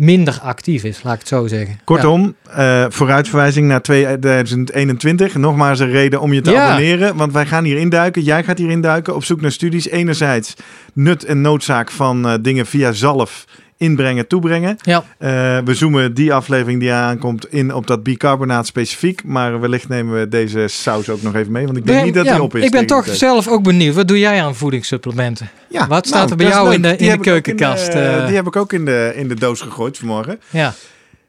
minder actief is, laat ik het zo zeggen. Kortom, eh, vooruitverwijzing naar 2021. Nogmaals een reden om je te Ja. abonneren. Want wij gaan hier induiken. Jij gaat hier induiken. Op zoek naar studies. Enerzijds nut en noodzaak van eh, dingen via zalf inbrengen, toebrengen. Ja, Eh, we zoomen die aflevering die aankomt in op dat bicarbonaat specifiek. Maar wellicht nemen we deze saus ook nog even mee. Want ik denk Ben- niet dat ja, die op is. ik ben toch zelf ook benieuwd. Wat doe jij aan voedingssupplementen? Ja, Wat staat nou, er bij jou in de- in de keukenkast, eh, die heb ik ook in de, in de doos gegooid vanmorgen. Ja,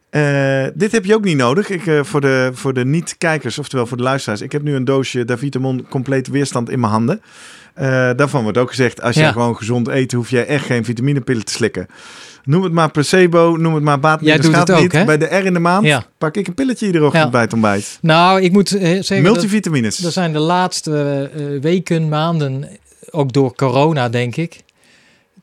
Eh, dit heb je ook niet nodig. Ik, voor de, voor de niet-kijkers, oftewel voor de luisteraars. Ik heb nu een doosje Davitamon compleet weerstand in mijn handen. Daarvan wordt ook gezegd, als je Ja. gewoon gezond eet, hoef je echt geen vitaminepillen te slikken. Noem het maar placebo, noem het maar Jij baatmiddel. doet het ook, niet. hè? Bij de R in de maand Ja. pak ik een pilletje iedere ochtend Ja. bij het ontbijt. nou, ik moet eh, zeggen... dat- Multivitamines. Er zijn de laatste eh, weken, maanden, ook door corona denk ik,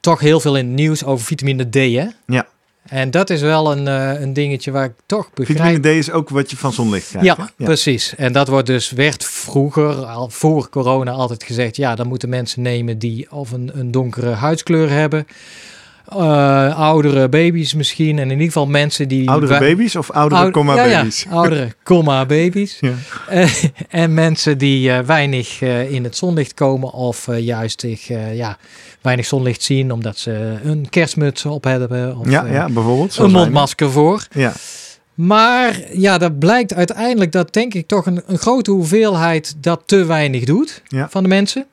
toch heel veel in het nieuws over vitamine D. Hè? Ja. En dat is wel een, eh, een dingetje waar ik toch begrijp. Vitamine D is ook wat je van zonlicht krijgt. Ja, hè? precies. En dat wordt dus, werd vroeger, al voor corona, altijd gezegd: ja, dan moeten mensen nemen die of een, een donkere huidskleur hebben. Eh, oudere baby's misschien. En in ieder geval mensen die. Oudere baby's of oudere Oud- komma ja, ja, baby's? oudere, comma baby's. Ja. Eh, en mensen die eh, weinig eh, in het zonlicht komen of eh, juist zich, eh, ja, weinig zonlicht zien omdat ze een kerstmuts op hebben of Ja, eh, ja, bijvoorbeeld. een mondmasker voor. Ja, Maar ja, dat blijkt uiteindelijk dat denk ik toch een, een grote hoeveelheid dat te weinig doet Ja. van de mensen.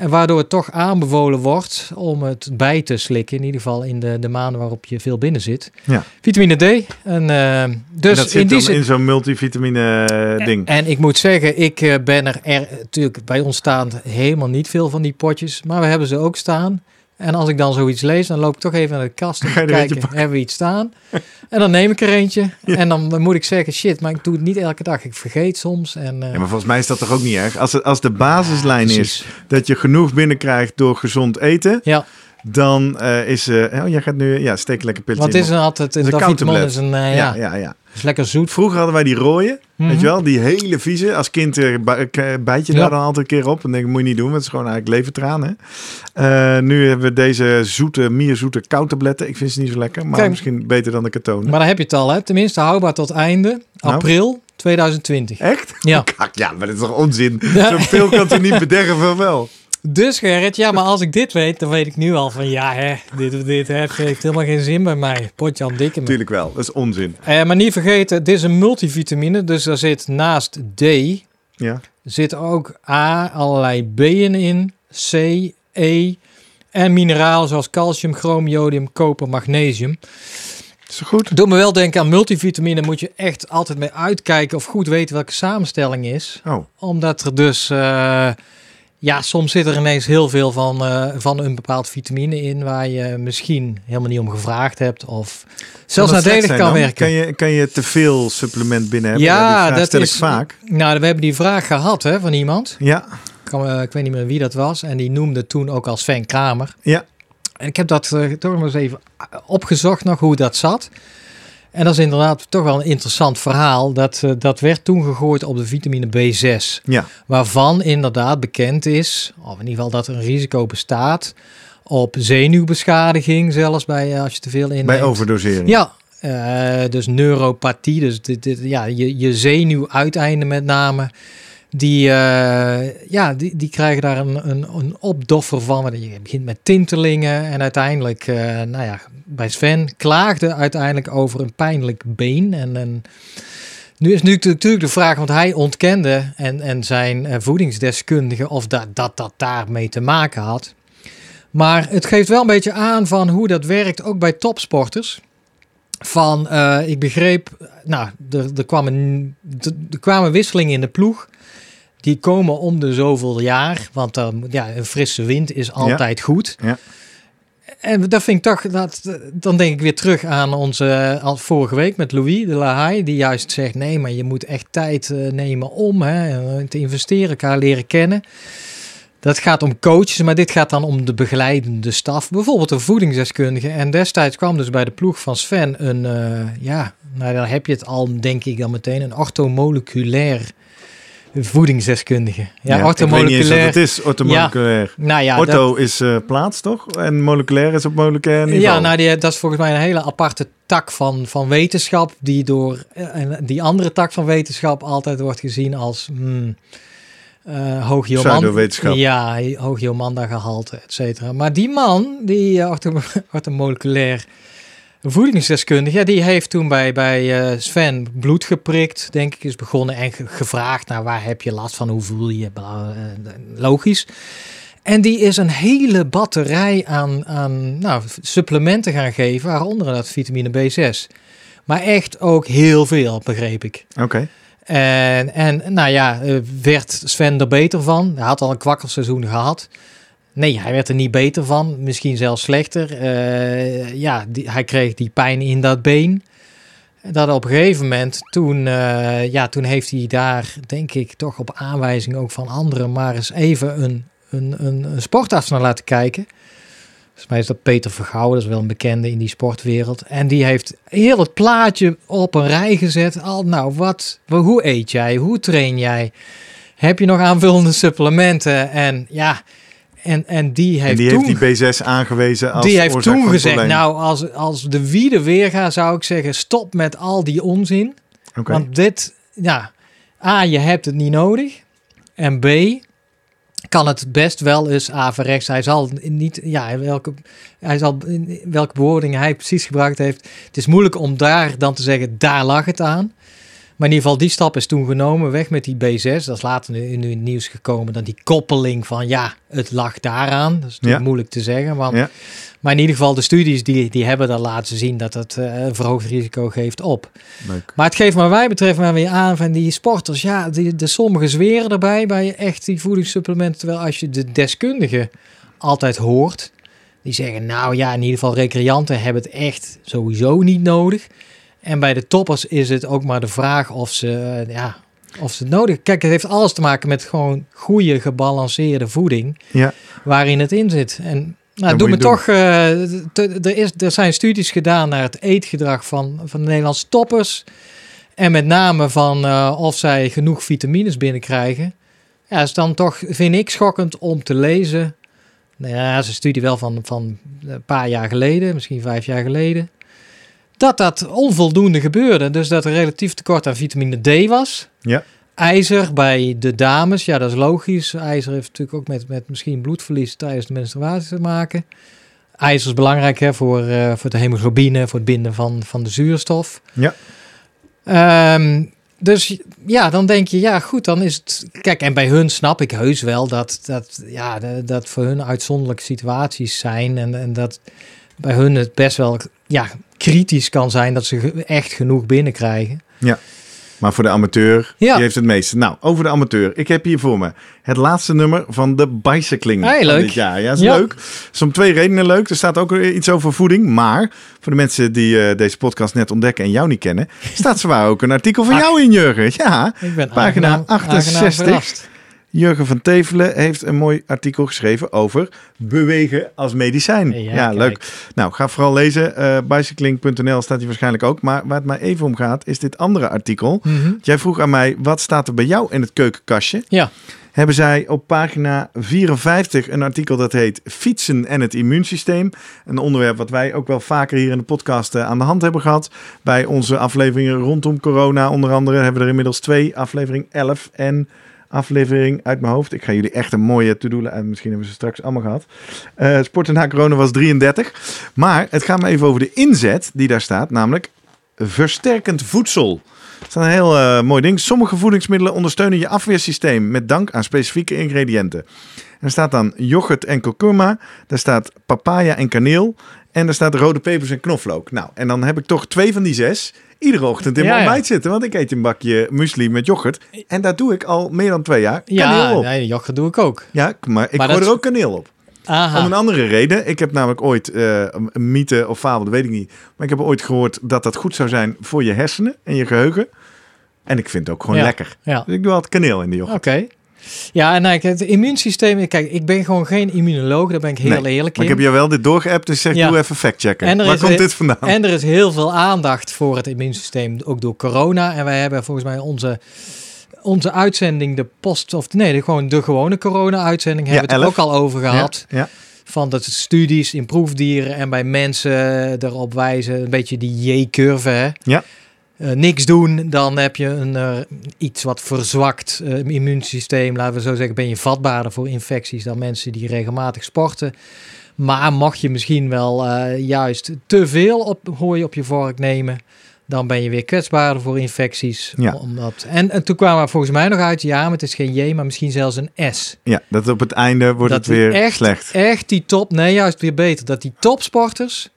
En waardoor het toch aanbevolen wordt om het bij te slikken. In ieder geval in de, de maanden waarop je veel binnen zit. Ja. Vitamine D. En, eh, en dus dat in zit die dan zin. in zo'n multivitamine eh, ding. En ik moet zeggen, ik eh, ben er, er natuurlijk bij ons staan helemaal niet veel van die potjes, maar we hebben ze ook staan. En als ik dan zoiets lees, dan loop ik toch even naar de kast om te kijken, hebben we iets staan? En dan neem ik er eentje. En dan moet ik zeggen, shit, maar ik doe het niet elke dag. Ik vergeet soms. En, eh, Ja, maar volgens mij is dat toch ook niet erg? Als, het, als de basislijn is dat je genoeg binnenkrijgt door gezond eten, Ja, dan eh, is... eh oh, jij gaat nu... Ja, steek lekker pilletje want het is in. een altijd, een counterblad. is een, eh, ja, ja, ja, ja. Is lekker zoet. Vroeger hadden wij die rode, Mhm. weet je wel? Die hele vieze. Als kind eh, eh, bijt je Ja. daar dan altijd een keer op. En denk ik, moet je niet doen, want het is gewoon eigenlijk levertraan, hè? Eh, nu hebben we deze zoete, mierzoete koutabletten. Ik vind ze niet zo lekker, maar Kijk. misschien beter dan de katonen. Maar dan heb je het al, hè? Tenminste, houdbaar tot einde Nou. april 2020. Echt? Ja. Ja, maar dat is toch onzin? Zo'n pil kan niet bederven wel? Dus Gerrit, ja, maar als ik dit weet, dan weet ik nu al van ja, hè, dit, dit heeft, heeft helemaal geen zin bij mij. Potje aan dikke. Tuurlijk wel, dat is onzin. Eh, maar niet vergeten, dit is een multivitamine, dus daar zit naast D, Ja. zit ook A, allerlei B'en in, C, E en mineralen zoals calcium, chroom, jodium, koper, magnesium. Is goed? Doe me wel denken aan multivitamine, moet je echt altijd mee uitkijken of goed weten welke samenstelling is. Oh, Omdat er dus, eh, ja, soms zit er ineens heel veel van, eh, van een bepaald vitamine in waar je misschien helemaal niet om gevraagd hebt. Of zelfs nadelig kan dan? werken. Kan je, kan je te veel supplement binnen hebben? Ja, dat stel is ik vaak. Nou, we hebben die vraag gehad hè, van iemand. Ja, Ik, kan, ik weet niet meer wie dat was. En die noemde toen ook als Sven Kramer. ja. En ik heb dat eh, toch nog eens even opgezocht nog hoe dat zat. En dat is inderdaad toch wel een interessant verhaal. Dat, eh, dat werd toen gegooid op de vitamine B6. Ja, Waarvan inderdaad bekend is, of in ieder geval dat er een risico bestaat, op zenuwbeschadiging zelfs bij eh, als je te veel inneemt. bij overdosering. Ja, eh, dus neuropathie, dus dit, dit, ja, je, je zenuwuiteinden met name, die, eh, ja, die, die krijgen daar een, een, een opdoffer van. Je begint met tintelingen en uiteindelijk, eh, nou ja, bij Sven klaagde uiteindelijk over een pijnlijk been. En, en nu is nu natuurlijk de vraag, want hij ontkende en, en zijn eh, voedingsdeskundige of dat, dat dat daarmee te maken had. Maar het geeft wel een beetje aan van hoe dat werkt, ook bij topsporters. Van, ik begreep, nou, er, er, er kwamen wisselingen in de ploeg. Die komen om de zoveel jaar, want dan, ja, een frisse wind is altijd goed. Ja. En dat vind ik toch, dat, dan denk ik weer terug aan onze, al vorige week met Louis de La Haye, die juist zegt, nee, maar je moet echt tijd eh, nemen om hè, te investeren, elkaar leren kennen. Dat gaat om coaches, maar dit gaat dan om de begeleidende staf. Bijvoorbeeld een voedingsdeskundige. En destijds kwam dus bij de ploeg van Sven een, eh, ja, nou dan heb je het al, denk ik dan meteen, een orthomoleculair voedingsdeskundige. Ja, Ja, ik weet niet eens wat het is, orthomoleculair. Nou ja, Ortho dat- is eh, plaats, toch? En moleculair is op moleculair niveau. ja, nou die, dat is volgens mij een hele aparte tak van, van wetenschap, die door eh, en die andere tak van wetenschap altijd wordt gezien als hmm, eh hoogjoman. Pseudowetenschap. Ja, hoogjoomanda gehalte, et cetera. Maar die man, die orthomoleculair voedingsdeskundige, die heeft toen bij, bij eh, Sven bloed geprikt, denk ik, is begonnen en ge- gevraagd naar waar heb je last van, hoe voel je eh, logisch. En die is een hele batterij aan, aan nou, supplementen gaan geven, waaronder dat vitamine B6. Maar echt ook heel veel, begreep ik. Oké. En, en nou ja, eh, werd Sven er beter van? Hij had al een kwakkelseizoen gehad. Nee, hij werd er niet beter van. Misschien zelfs slechter. Eh, ja, die, hij kreeg die pijn in dat been. Dat op een gegeven moment, toen, eh, ja, toen heeft hij daar, denk ik, toch op aanwijzing ook van anderen, maar eens even een, een, een, sportarts naar laten kijken. Volgens mij is dat Peter Vergouwen, dat is wel een bekende in die sportwereld. En die heeft heel het plaatje op een rij gezet. Al, nou, wat, hoe eet jij? Hoe train jij? Heb je nog aanvullende supplementen? En ja, en, en die heeft En die toen... heeft die B6 aangewezen als Die heeft toen gezegd, nou, als, als de wiede weer gaat, zou ik zeggen, stop met al die onzin. Want dit, ja, A, je hebt het niet nodig. En B, kan het best wel eens averechts. Hij zal niet, ja, welke, hij zal, welke bewoordingen hij precies gebruikt heeft. Het is moeilijk om daar dan te zeggen, daar lag het aan. Maar in ieder geval, die stap is toen genomen, weg met die B6. Dat is later in het nieuws gekomen, dan die koppeling van, ja, het lag daaraan. Dat is natuurlijk Ja. moeilijk te zeggen, want... Ja. Maar in ieder geval, de studies die, die hebben dan laten zien dat het eh, een verhoogd risico geeft op. Leuk. Maar het geeft maar wij betreft maar weer aan van die sporters. Ja, die, de sommigen zweren erbij bij echt die voedingssupplementen. Terwijl als je de deskundigen altijd hoort. Die zeggen nou ja, in ieder geval recreanten hebben het echt sowieso niet nodig. En bij de toppers is het ook maar de vraag of ze, eh, ja, of ze het nodig Kijk, het heeft alles te maken met gewoon goede gebalanceerde voeding. Ja. Waarin het in zit. En nou, doe me toch. eh, te- er, is, er zijn studies gedaan naar het eetgedrag van, van de Nederlandse toppers. En met name van eh, of zij genoeg vitamines binnenkrijgen. Ja, is dan toch, vind ik, schokkend om te lezen. Nou ja, dat is een studie wel van, van een paar jaar geleden, misschien vijf jaar geleden. Dat dat onvoldoende gebeurde. Dus dat er relatief tekort aan vitamine D was. Ja. IJzer bij de dames, ja, dat is logisch. IJzer heeft natuurlijk ook met, met misschien bloedverlies tijdens de menstruatie te maken. IJzer is belangrijk hè, voor, eh, voor de hemoglobine, voor het binden van, van de zuurstof. Ja. Ehm, dus ja, dan denk je, ja goed, dan is het... Kijk, en bij hun snap ik heus wel dat, dat, ja, dat, dat voor hun uitzonderlijke situaties zijn. En, en dat bij hun het best wel ja, kritisch kan zijn dat ze echt genoeg binnenkrijgen. Maar voor de amateur, Ja. die heeft het meeste. Nou, over de amateur. Ik heb hier voor me het laatste nummer van de Bicycling Hey, leuk. dit jaar. Ja, is Ja. leuk. is om twee redenen leuk. Er staat ook iets over voeding. Maar voor de mensen die eh, deze podcast net ontdekken en jou niet kennen, staat zwaar ook een artikel van Ach. jou in, Jurgen. Ja, Ik ben Pagina aangenaam- aangenaam 68. verrast. Jurgen van Tevelen heeft een mooi artikel geschreven over bewegen als medicijn. Ja, leuk. Nou, ga vooral lezen. Eh bicycling.nl staat hier waarschijnlijk ook. Maar waar het mij even om gaat, is dit andere artikel. Mhm. Jij vroeg aan mij, wat staat er bij jou in het keukenkastje? Ja. Hebben zij op pagina 54 een artikel dat heet Fietsen en het immuunsysteem. Een onderwerp wat wij ook wel vaker hier in de podcast eh, aan de hand hebben gehad. Bij onze afleveringen rondom corona onder andere hebben we er inmiddels twee. Aflevering 11 en aflevering uit mijn hoofd. Ik ga jullie echt een mooie to-do en misschien hebben we ze straks allemaal gehad. Eh Sporten na corona was 33. Maar het gaat me even over de inzet die daar staat, namelijk versterkend voedsel. Dat is een heel eh, mooi ding. Sommige voedingsmiddelen ondersteunen je afweersysteem met dank aan specifieke ingrediënten. En er staat dan yoghurt en kurkuma, daar staat papaya en kaneel en er staat rode pepers en knoflook. Nou, en dan heb ik toch twee van die zes iedere ochtend in Ja, mijn ontbijt zitten, want ik eet een bakje muesli met yoghurt en daar doe ik al meer dan twee jaar Ja, op. nee, yoghurt doe ik ook. Ja, maar ik Maar gooi dat- er ook kaneel op. Aha. Om een andere reden. Ik heb namelijk ooit eh, een mythe of fabel, dat weet ik niet. Maar ik heb ooit gehoord dat dat goed zou zijn voor je hersenen en je geheugen. En ik vind het ook gewoon Ja. lekker. Ja. Dus ik doe altijd kaneel in de yoghurt. Oké. Ja, en eigenlijk het immuunsysteem. Kijk, ik ben gewoon geen immunoloog, daar ben ik heel Nee, eerlijk Maar in. ik heb je wel dit doorgeappt, dus zeg Ja. doe even factchecken. En er Waar is komt dit vandaan? En er is heel veel aandacht voor het immuunsysteem, ook door corona. En wij hebben volgens mij onze, onze uitzending, de post, of nee, de, gewoon de gewone corona-uitzending, hebben we het er 11. ook al over gehad. Ja, ja. Van dat het studies in proefdieren en bij mensen erop wijzen, een beetje die J-curve. Hè? Ja. Eh, niks doen, dan heb je een eh, iets wat verzwakt eh, immuunsysteem. Laten we zo zeggen, ben je vatbaarder voor infecties dan mensen die regelmatig sporten. Maar mocht je misschien wel juist te veel op, hooi op je vork nemen, dan ben je weer kwetsbaarder voor infecties. Ja. Omdat, en, en toen kwamen we volgens mij nog uit, ja, maar het is geen J, maar misschien zelfs een S. ja, dat op het einde wordt dat het weer echt, slecht. Echt die top, nee, juist weer beter. Dat die topsporters,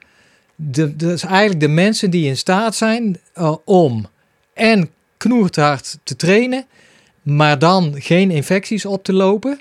is eigenlijk de mensen die in staat zijn eh, om en knoerthard te trainen, maar dan geen infecties op te lopen.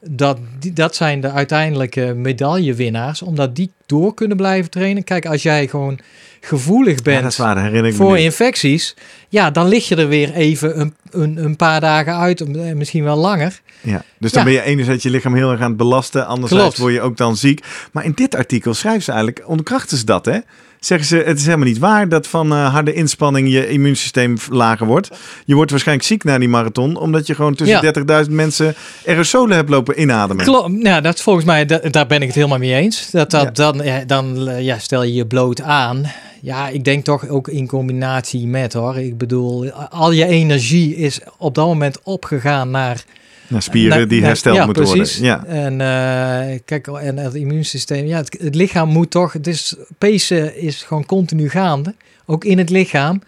Dat, die, dat zijn de uiteindelijke medaillewinnaars, omdat die door kunnen blijven trainen. Kijk, als jij gewoon gevoelig bent waar, me voor infecties, ja, dan lig je er weer even een, een, een paar dagen uit, eh, misschien wel langer. Ja, dus dan Ja. ben je enerzijds je lichaam heel erg aan het belasten, anderzijds Klopt. word je ook dan ziek. Maar in dit artikel schrijven ze eigenlijk, onderkrachten ze dat hè? Zeggen ze, het is helemaal niet waar dat van eh, harde inspanning je immuunsysteem lager wordt. Je wordt waarschijnlijk ziek na die marathon, omdat je gewoon tussen 30.000 mensen aerosolen hebt lopen inademen. Klopt, ja, dat volgens mij, da- daar ben ik het helemaal mee eens. Dat, dat, Ja. Dan, ja, dan eh, ja, stel je je bloot aan. Ja, ik denk toch ook in combinatie met hoor. Ik bedoel, al je energie is op dat moment opgegaan naar Nou, spieren Nee, die nee, hersteld ja, moeten precies. worden. Ja. En eh, kijk, en het immuunsysteem, ja, het, het lichaam moet toch, het is, pacen is gewoon continu gaande, ook in het lichaam.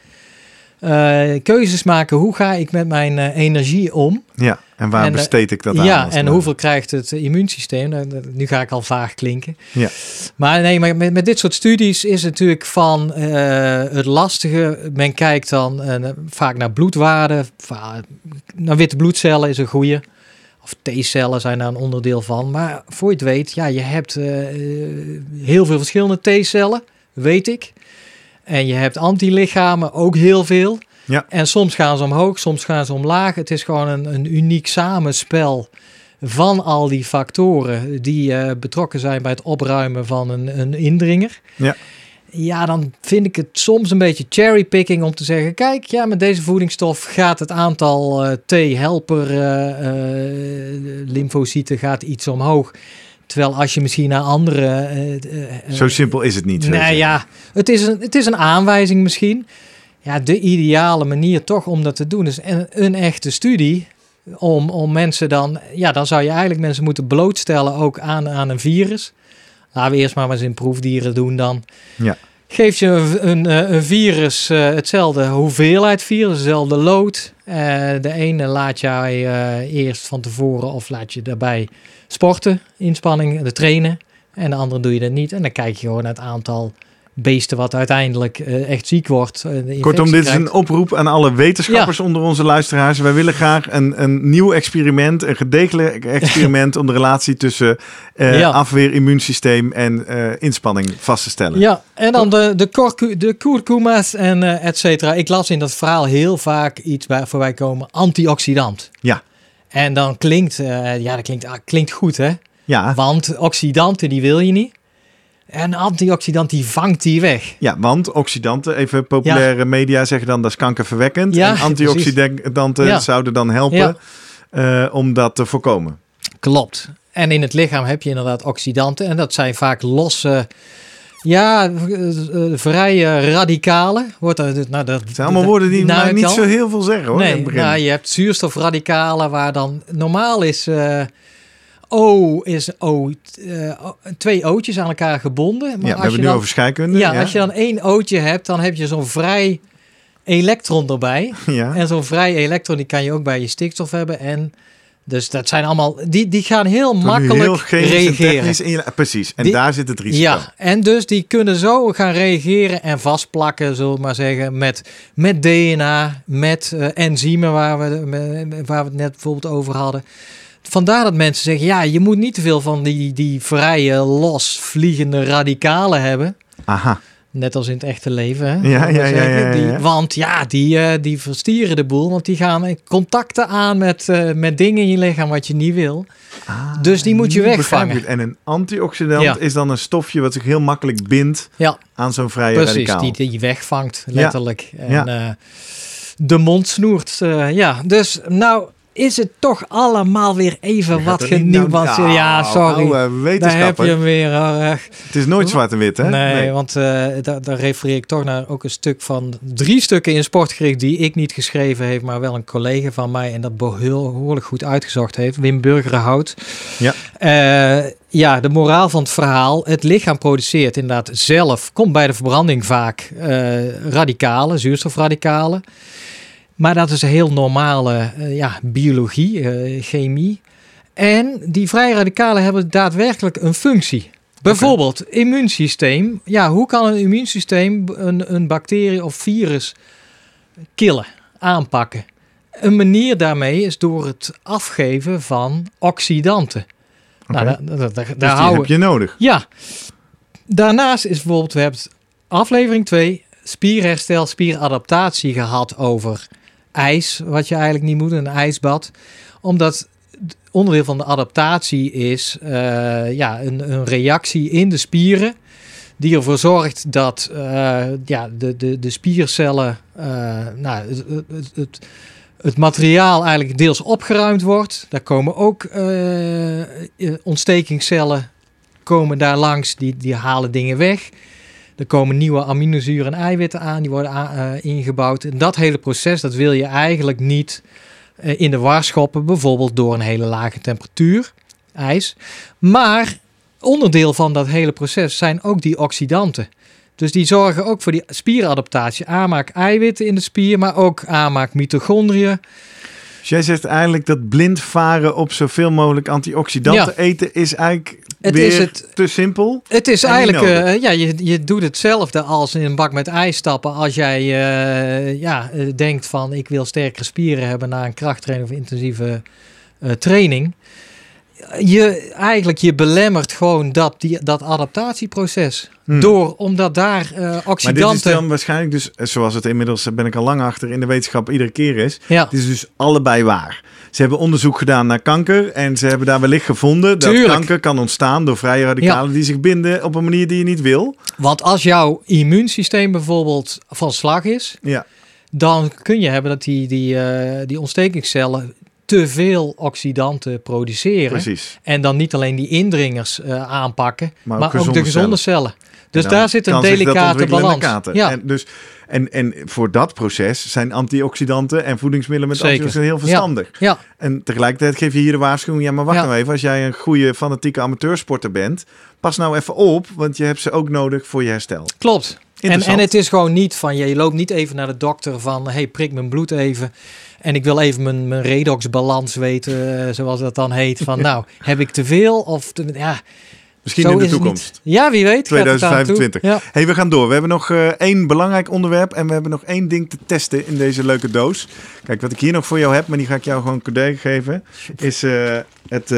Eh, keuzes maken, hoe ga ik met mijn eh, energie om? ja, en waar En, besteed ik dat aan? ja, en hoeveel krijgt het immuunsysteem? Nou, Nu ga ik al vaag klinken. Ja. Maar nee, maar met, met dit soort studies is het natuurlijk van eh, het lastige. Men kijkt dan eh, vaak naar bloedwaarden. Naar witte bloedcellen is een goede. Of T-cellen zijn daar een onderdeel van. Maar voor je het weet, ja, je hebt eh, heel veel verschillende T-cellen, weet ik. En je hebt antilichamen, ook heel veel. Ja. En soms gaan ze omhoog, soms gaan ze omlaag. Het is gewoon een, een uniek samenspel van al die factoren die eh, betrokken zijn bij het opruimen van een, een indringer. Ja. Ja, dan vind ik het soms een beetje cherrypicking om te zeggen: kijk, ja, met deze voedingsstof gaat het aantal eh, T-helper eh, lymfocyten gaat iets omhoog. Terwijl als je misschien naar andere. Zo simpel is het niet. zeggen. ja, het is, een, het is een aanwijzing misschien. Ja, de ideale manier toch om dat te doen is een, een echte studie. Om, om mensen dan, ja, dan zou je eigenlijk mensen moeten blootstellen ook aan, aan een virus. Laten we eerst maar eens in proefdieren doen dan. Ja. Geef je een, een, eh, een virus eh, hetzelfde hoeveelheid virus, dezelfde lood. Eh, de ene laat jij eh, eerst van tevoren of laat je daarbij sporten, inspanning, de trainen. En de andere doe je dat niet. En dan kijk je gewoon naar het aantal beesten wat uiteindelijk eh, echt ziek wordt. eh, Kortom, dit is een oproep aan alle wetenschappers onder onze luisteraars. Wij willen graag een, een nieuw experiment, een gedegen experiment om de relatie tussen eh, Ja. afweer, immuunsysteem en eh, inspanning vast te stellen. Ja, en dan de, de, de kurkuma's en eh et cetera. Ik las in dat verhaal heel vaak iets bij, voorbij komen. Antioxidant. Ja. En dan klinkt, eh, ja, dat klinkt, ah, klinkt goed hè. Ja, Want oxidanten die wil je niet. En antioxidant die vangt die weg. ja, want oxidanten, even populaire media zeggen dan dat is kankerverwekkend. Ja, en antioxidanten Ja. zouden dan helpen eh, om dat te voorkomen. Klopt. En in het lichaam heb je inderdaad oxidanten. En dat zijn vaak losse, ja, eh, vrije radicalen. Wordt er, nou, dat, Het zijn allemaal woorden die nou, niet zo heel veel zeggen hoor. in Nee, het begin. nou, je hebt zuurstofradicalen waar dan normaal is eh, O is O, eh, O- twee O'tjes aan elkaar gebonden. Maar ja, we als hebben je nu dan, over scheikunde. ja, als je dan één O'tje hebt, dan heb je zo'n vrij elektron erbij. ja. En zo'n vrij elektron die kan je ook bij je stikstof hebben. En dus dat zijn allemaal, die, die gaan heel makkelijk heel en reageren. technisch in precies, en Die- daar zit het risico. Ja, en dus die kunnen zo gaan reageren en vastplakken, zullen we maar zeggen, met, met DNA, met eh, enzymen waar we, me- waar we het net bijvoorbeeld over hadden. Vandaar dat mensen zeggen, ja, je moet niet te veel van die, die vrije, losvliegende radicalen hebben. Aha, Net als in het echte leven. Hè? Ja, ja, ja, ja, Die- want ja, die, eh, die verstieren de boel. Want die gaan contacten aan met, eh, met dingen in je lichaam wat je niet wil. dus die moet je wegvangen. En een antioxidant is dan een stofje wat zich heel makkelijk bindt aan zo'n vrije precies. radicaal. Die, die wegvangt, letterlijk. En eh, de mond snoert. ja, dus nou is het toch allemaal weer even wat er niet nou- genuanceerd. ja, Nou, sorry. oude Daar heb je hem weer. Echt. Het is nooit zwart en wit, hè? Nee, want eh, daar, daar refereer ik toch naar ook een stuk van drie stukken in Sportgericht die ik niet geschreven heb, maar wel een collega van mij en dat behoorlijk goed uitgezocht heeft, Wim Burgerhout. Ja. Eh, ja, de moraal van het verhaal. Het lichaam produceert inderdaad zelf, komt bij de verbranding vaak eh, radicalen, zuurstofradicalen. Maar dat is een heel normale eh, ja, biologie, eh, chemie. En die vrije radicalen hebben daadwerkelijk een functie. Bijvoorbeeld immuunsysteem. Ja, hoe kan een immuunsysteem een, een bacterie of virus killen, aanpakken? een manier daarmee is door het afgeven van oxidanten. Nou, daar, Dus daar die houden heb je nodig. Ja. Daarnaast is bijvoorbeeld, we hebben aflevering 2, spierherstel, spieradaptatie gehad over ijs, wat je eigenlijk niet moet, een ijsbad. Omdat onderdeel van de adaptatie is eh, ja, een, een reactie in de spieren die ervoor zorgt dat eh, ja, de, de, de spiercellen, eh, nou, het, het, het, het materiaal eigenlijk deels opgeruimd wordt. Daar komen ook ontstekingscellen komen daar langs, die, die halen dingen weg. Er komen nieuwe aminozuren en eiwitten aan, die worden eh, ingebouwd. En dat hele proces, dat wil je eigenlijk niet eh, in de war schoppen, bijvoorbeeld door een hele lage temperatuur, ijs. Maar onderdeel van dat hele proces zijn ook die oxidanten. Dus die zorgen ook voor die spieradaptatie. Aanmaak eiwitten in de spier, maar ook aanmaak mitochondriën. Dus jij zegt eigenlijk dat blind varen op zoveel mogelijk antioxidanten Ja. eten is eigenlijk Het weer is het- te simpel. Het is eigenlijk, eh, ja, je, je doet hetzelfde als in een bak met ijs stappen. Als jij eh, ja, eh, denkt van ik wil sterkere spieren hebben na een krachttraining of intensieve training. Je, eigenlijk, je belemmert gewoon dat, die, dat adaptatieproces. Hmm. Door, omdat daar eh Maar dit is oxidanten... dan waarschijnlijk dus, eh, zoals het inmiddels, eh, ben ik al lang achter, in de wetenschap iedere keer is. ja, Het is dus allebei waar. Ze hebben onderzoek gedaan naar kanker en ze hebben daar wellicht gevonden dat kanker kan ontstaan door vrije radicalen die zich binden op een manier die je niet wil. want als jouw immuunsysteem bijvoorbeeld van slag is, Ja, dan kun je hebben dat die, die, die ontstekingscellen te veel oxidanten produceren. precies. En dan niet alleen die indringers eh, aanpakken, Maar maar, ook de gezonde cellen. Dus daar zit een delicate balans. Ja, En, dus, en, en voor dat proces zijn antioxidanten en voedingsmiddelen met Zeker. antioxidanten heel verstandig. ja, En tegelijkertijd geef je hier de waarschuwing. Ja, maar wacht Ja. nou even. Als jij een goede fanatieke amateursporter bent, pas nou even op. Want je hebt ze ook nodig voor je herstel. klopt. En, en het is gewoon niet van, je loopt niet even naar de dokter van, hey, prik mijn bloed even. En ik wil even mijn, mijn redoxbalans weten, eh, zoals dat dan heet. Van, nou, heb ik te veel? Of te, ja, Misschien zo in de toekomst. Ja, wie weet. gaat het daar naartoe. 2025. Ja. hey, we gaan door. We hebben nog eh, één belangrijk onderwerp. En we hebben nog één ding te testen in deze leuke doos. Kijk, wat ik hier nog voor jou heb, maar die ga ik jou gewoon cadeau geven. Is eh, het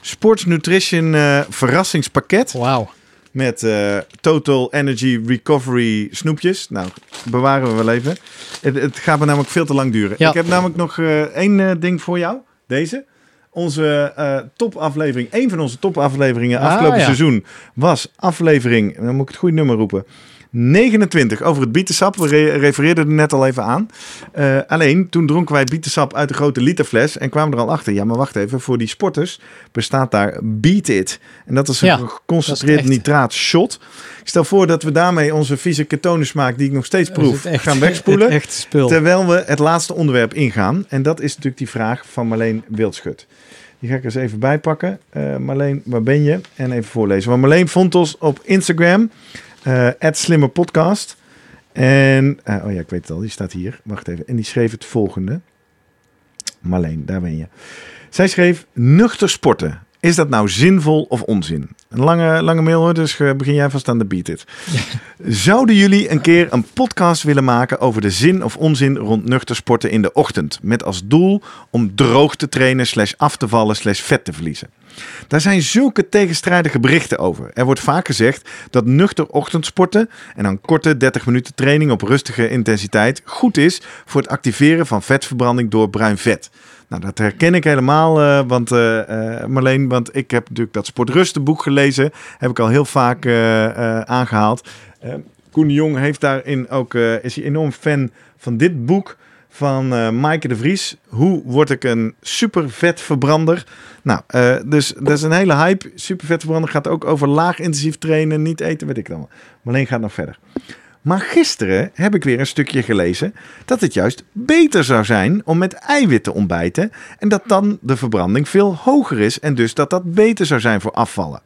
Sports Nutrition verrassingspakket. Wauw. Met eh, Total Energy Recovery snoepjes. Nou, bewaren we wel even. Het, het gaat me namelijk veel te lang duren. Ja. Ik heb namelijk nog eh, één eh, ding voor jou. Deze. Onze topaflevering, een van onze topafleveringen Ah, afgelopen ja. seizoen was aflevering, dan moet ik het goede nummer roepen, 29 over het bietensap. We re- refereerden er net al even aan. Eh, alleen, toen dronken wij bietensap uit de grote literfles en kwamen er al achter. Ja, maar wacht even, voor die sporters bestaat daar Beat It. En dat is een Ja, geconcentreerd is nitraat shot. Ik stel voor dat we daarmee onze vieze ketonensmaak, die ik nog steeds proef, echt- gaan wegspoelen. Terwijl we het laatste onderwerp ingaan. En dat is natuurlijk die vraag van Marleen Wildschut. Die ga ik eens even bijpakken. Eh Marleen, waar ben je? En even voorlezen. Want Marleen vond ons op Instagram. Eh @slimmerpodcast. En, eh, oh ja, ik weet het al. Die staat hier. Wacht even. En die schreef het volgende. Marleen, daar ben je. Zij schreef, nuchter sporten. Is dat nou zinvol of onzin? Een lange, lange mail hoor, dus eh, begin jij vast aan de beat it. Zouden jullie een keer een podcast willen maken over de zin of onzin rond nuchter sporten in de ochtend? Met als doel om droog te trainen, slash af te vallen, slash vet te verliezen. Daar zijn zulke tegenstrijdige berichten over. Er wordt vaak gezegd dat nuchter ochtendsporten en dan korte 30 minuten training op rustige intensiteit goed is voor het activeren van vetverbranding door bruin vet. Nou, dat herken ik helemaal, eh, want eh, Marleen, want ik heb natuurlijk dat Sportrustenboek gelezen. Heb ik al heel vaak eh, eh, aangehaald. Eh, Koen Jong heeft daarin ook, is hij enorm fan van dit boek van eh Maaike de Vries. Hoe word ik een super vetverbrander? Nou, eh, dus dat is een hele hype. Super vetverbrander gaat ook over laag intensief trainen, niet eten, weet ik dan. Marleen gaat nog verder. Maar gisteren heb ik weer een stukje gelezen dat het juist beter zou zijn om met eiwitten te ontbijten. En dat dan de verbranding veel hoger is en dus dat dat beter zou zijn voor afvallen.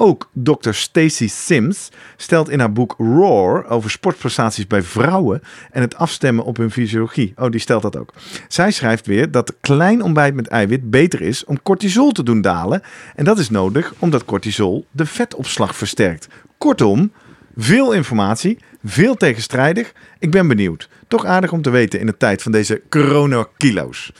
Ook Dr. Stacy Sims stelt in haar boek Roar over sportprestaties bij vrouwen en het afstemmen op hun fysiologie. Oh, die stelt dat ook. Zij schrijft weer dat klein ontbijt met eiwit beter is om cortisol te doen dalen. En dat is nodig omdat cortisol de vetopslag versterkt. Kortom, Veel informatie, veel tegenstrijdig. Ik ben benieuwd. Toch aardig om te weten in de tijd van deze corona-kilo's.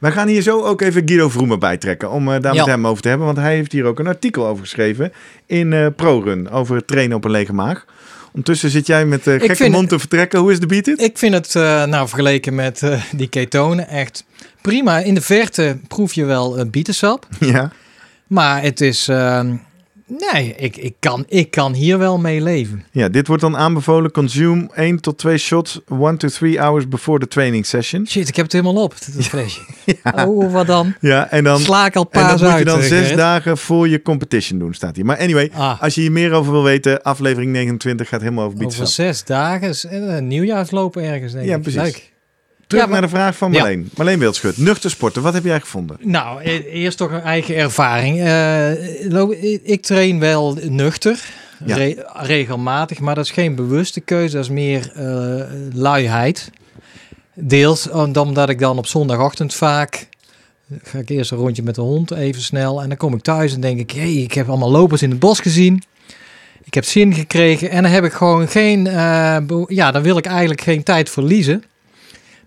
Wij gaan hier zo ook even Guido Vroemen bijtrekken om eh, daar Ja. met hem over te hebben. Want hij heeft hier ook een artikel over geschreven in eh ProRun over trainen op een lege maag. Ondertussen zit jij met eh gekke mond te vertrekken. Hoe is de beat it? Ik vind het, nou vergeleken met die ketonen, echt prima. In de verte proef je wel uh, bietensap. Ja. Maar het is, ehm, nee, ik, ik, kan, ik kan hier wel mee leven. ja, dit wordt dan aanbevolen. Consume 1 tot 2 shots 1 to 3 hours before the training session. Shit, ik heb het helemaal op, dat flesje. Oh, wat dan? Ja, en dan, Sla ik al en paas dat moet je uit, dan eh, zes Gerrit. dagen voor je competition doen, staat hier. Maar anyway, Ah, als je hier meer over wil weten, aflevering 29 gaat helemaal over over bietensap. zes dagen, is, eh, een nieuwjaarslopen ergens, denk Ja, ik. precies. Leuk. Terug Ja, maar- naar de vraag van Ja. Marleen. Marleen Wildschut, nuchter sporten, wat heb jij gevonden? Nou, e- eerst toch een eigen ervaring. Eh, ik train wel nuchter, Ja. re- regelmatig, maar dat is geen bewuste keuze, dat is meer eh, luiheid. Deels omdat ik dan op zondagochtend vaak ga ik eerst een rondje met de hond even snel en dan kom ik thuis en denk ik, hey, ik heb allemaal lopers in het bos gezien. Ik heb zin gekregen en dan heb ik gewoon geen, eh, ja, dan wil ik eigenlijk geen tijd verliezen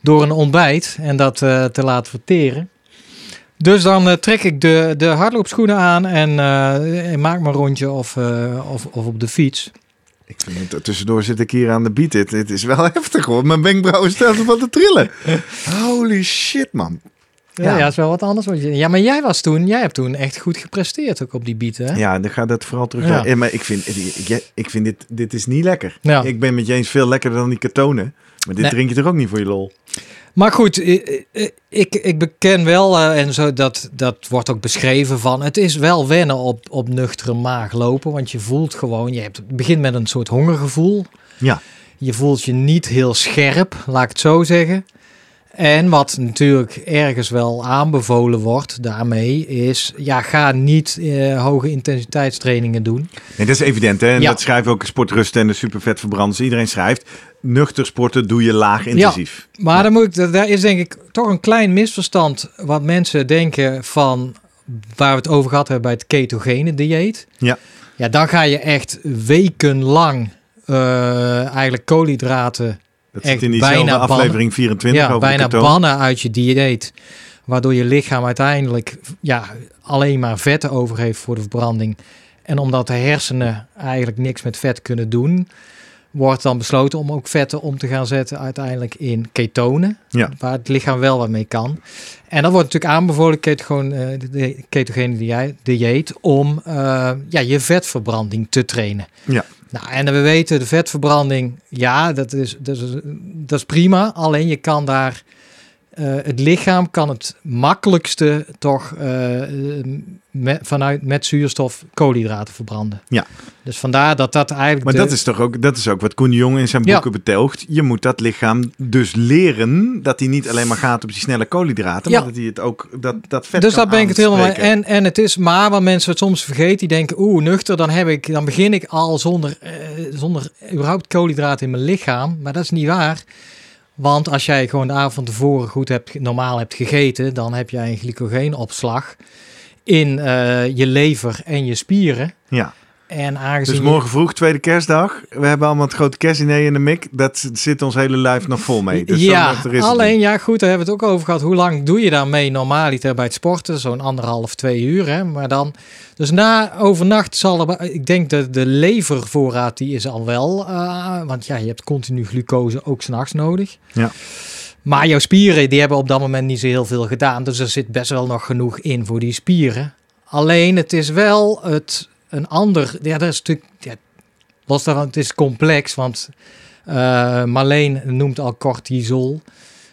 door een ontbijt en dat eh, te laten verteren. Dus dan eh, trek ik de, de hardloopschoenen aan en eh, en maak mijn rondje of, of, of op de fiets. Ik vind tussendoor zit ik hier aan de beat it. Het is wel heftig hoor. Mijn wenkbrauwen staan van te trillen. Holy shit man. Ja, Ja. ja, dat is wel wat anders. Ja, maar jij was toen, jij hebt toen echt goed gepresteerd ook op die beat, hè? Ja, dan gaat dat vooral terug Ja. naar... Maar ik vind, ik, ik vind dit, dit is niet lekker. Ja. Ik ben met je eens veel lekkerder dan die katonen. Maar dit Nee. drink je toch ook niet voor je lol? Maar goed, ik, ik beken wel, eh, en zo, dat, dat wordt ook beschreven van, het is wel wennen op, op nuchtere maag lopen, want je voelt gewoon, je hebt, het begint met een soort hongergevoel. Ja. Je voelt je niet heel scherp, laat ik het zo zeggen. En wat natuurlijk ergens wel aanbevolen wordt daarmee is, ja, ga niet eh, hoge intensiteitstrainingen doen. Nee, dat is evident hè. En Ja. dat schrijven ook sportrusten en de supervetverbranders. Iedereen schrijft, nuchter sporten doe je laag intensief. Maar dan moet ik, da- daar is denk ik toch een klein misverstand wat mensen denken van waar we het over gehad hebben bij het ketogene dieet. Ja. Ja, dan ga je echt wekenlang eh, eigenlijk koolhydraten Dat Echt zit in diezelfde aflevering 24 ja, over bijna bannen uit je dieet. Waardoor je lichaam uiteindelijk ja, alleen maar vetten over heeft voor de verbranding. En omdat de hersenen eigenlijk niks met vet kunnen doen, wordt dan besloten om ook vetten om te gaan zetten uiteindelijk in ketonen. Ja. Waar het lichaam wel wat mee kan. En dan wordt natuurlijk aanbevolen, ketogen, eh, de- ketogene die- dieet, om eh, ja, je vetverbranding te trainen. Ja. Nou, en we weten, de vetverbranding, ja, dat is, dat is, dat is prima. Alleen je kan daar, eh, het lichaam kan het makkelijkste toch eh, met, vanuit met zuurstof koolhydraten verbranden. Ja. Dus vandaar dat dat eigenlijk. Maar de- dat is toch ook, dat is ook wat Koen Jong in zijn Ja. boeken betoogt. Je moet dat lichaam dus leren dat hij niet alleen maar gaat op die snelle koolhydraten, Ja. maar dat hij het ook dat dat vet Dus daar ben ik het helemaal mee. En, en het is maar waar mensen het soms vergeten. Die denken, oeh, nuchter, dan, heb ik, dan begin ik al zonder, eh, zonder überhaupt koolhydraten in mijn lichaam. Maar dat is niet waar. Want als jij gewoon de avond tevoren goed hebt, normaal hebt gegeten, dan heb jij een glycogeenopslag in eh, je lever en je spieren. Ja. En aangezien Dus morgen vroeg, tweede kerstdag. We hebben allemaal het grote kerstdiner in de mik. Dat zit ons hele lijf nog vol mee. Dus ja, het alleen ja, goed, daar hebben we het ook over gehad. Hoe lang doe je daarmee normaliter bij het sporten? Zo'n anderhalf, twee uur. Hè? Maar dan, dus na overnacht zal er, ik denk dat de levervoorraad die is al wel, eh, want ja, je hebt continu glucose ook s'nachts nodig. Ja. Maar jouw spieren, die hebben op dat moment niet zo heel veel gedaan. Dus er zit best wel nog genoeg in voor die spieren. Alleen het is wel het, een ander, ja, dat is natuurlijk, ja, los daarvan, het is complex, want eh, Marleen noemt al cortisol.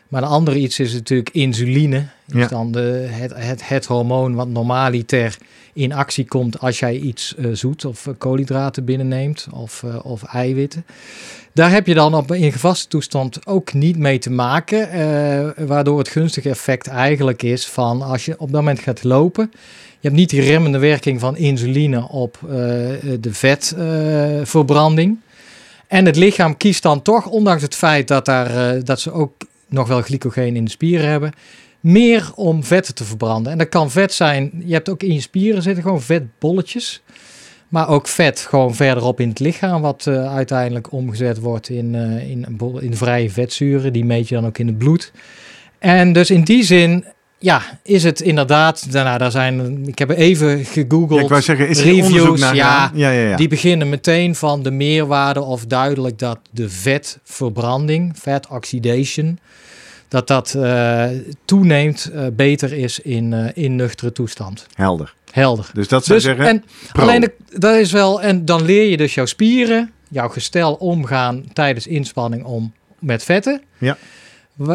Maar de andere iets is natuurlijk insuline. Is Ja. dan de, het, het, het hormoon wat normaliter in actie komt als jij iets eh, zoet of eh, koolhydraten binnenneemt of, of eiwitten. Daar heb je dan op, in gevaste toestand ook niet mee te maken. waardoor het gunstige effect eigenlijk is van als je op dat moment gaat lopen. Je hebt niet die remmende werking van insuline op eh, de vetverbranding. en het lichaam kiest dan toch, ondanks het feit dat, daar, eh, dat ze ook nog wel glycogeen in de spieren hebben, meer om vetten te verbranden. En dat kan vet zijn, je hebt ook in je spieren zitten gewoon vetbolletjes. Maar ook vet gewoon verderop in het lichaam, wat eh, uiteindelijk omgezet wordt in, eh, in, in vrije vetzuren. Die meet je dan ook in het bloed. En dus in die zin, ja, is het inderdaad. Nou, daar zijn, ik heb even gegoogeld. ik wou zeggen, is onderzoek reviews, naar ja? Ja, ja. Die beginnen meteen van de meerwaarde of duidelijk dat de vetverbranding, fat oxidation, dat dat eh, toeneemt eh, beter is in, eh, in nuchtere toestand. Helder. Helder. Dus dat zou Dus, zeggen, en pro. alleen de- dat is wel, en dan leer je dus jouw spieren, jouw gestel omgaan tijdens inspanning om met vetten. Ja.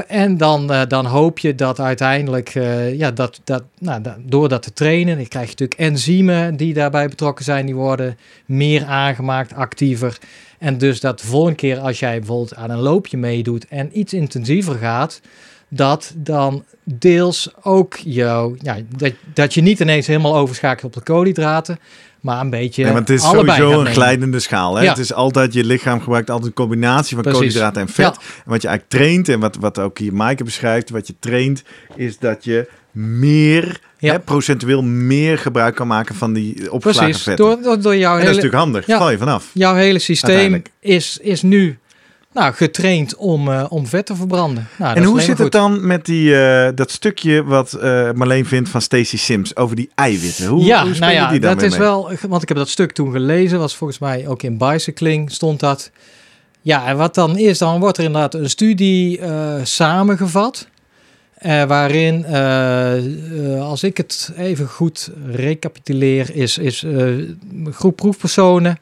En dan, eh, dan hoop je dat uiteindelijk, eh, ja, dat, dat, nou, door dat te trainen, dan krijg je natuurlijk enzymen die daarbij betrokken zijn, die worden meer aangemaakt, actiever. En dus dat de volgende keer als jij bijvoorbeeld aan een loopje meedoet en iets intensiever gaat, dat dan deels ook jou, ja, dat, dat je niet ineens helemaal overschakelt op de koolhydraten, maar een beetje Nee, want het is sowieso een glijdende schaal. Hè? Ja. Het is altijd, je lichaam gebruikt altijd een combinatie van Precies. koolhydraten en vet. Ja. En wat je eigenlijk traint en wat, wat ook hier Maaike beschrijft, wat je traint, is dat je meer, Ja. hè, procentueel meer gebruik kan maken van die opgeslagen Precies, vetten. door, door, door jouw en dat is hele, natuurlijk handig, Ja. val je vanaf. jouw hele systeem is, is nu nou, getraind om, eh, om vet te verbranden. Nou, en hoe zit het dan met die, eh, dat stukje wat eh, Marleen vindt van Stacey Sims over die eiwitten? Hoe, ja, hoe nou ja, die dan dat is mee? wel, want ik heb dat stuk toen gelezen, was volgens mij ook in Bicycling stond dat. Ja, en wat dan is, dan wordt er inderdaad een studie samengevat. waarin, als ik het even goed recapituleer, is, is een groep proefpersonen,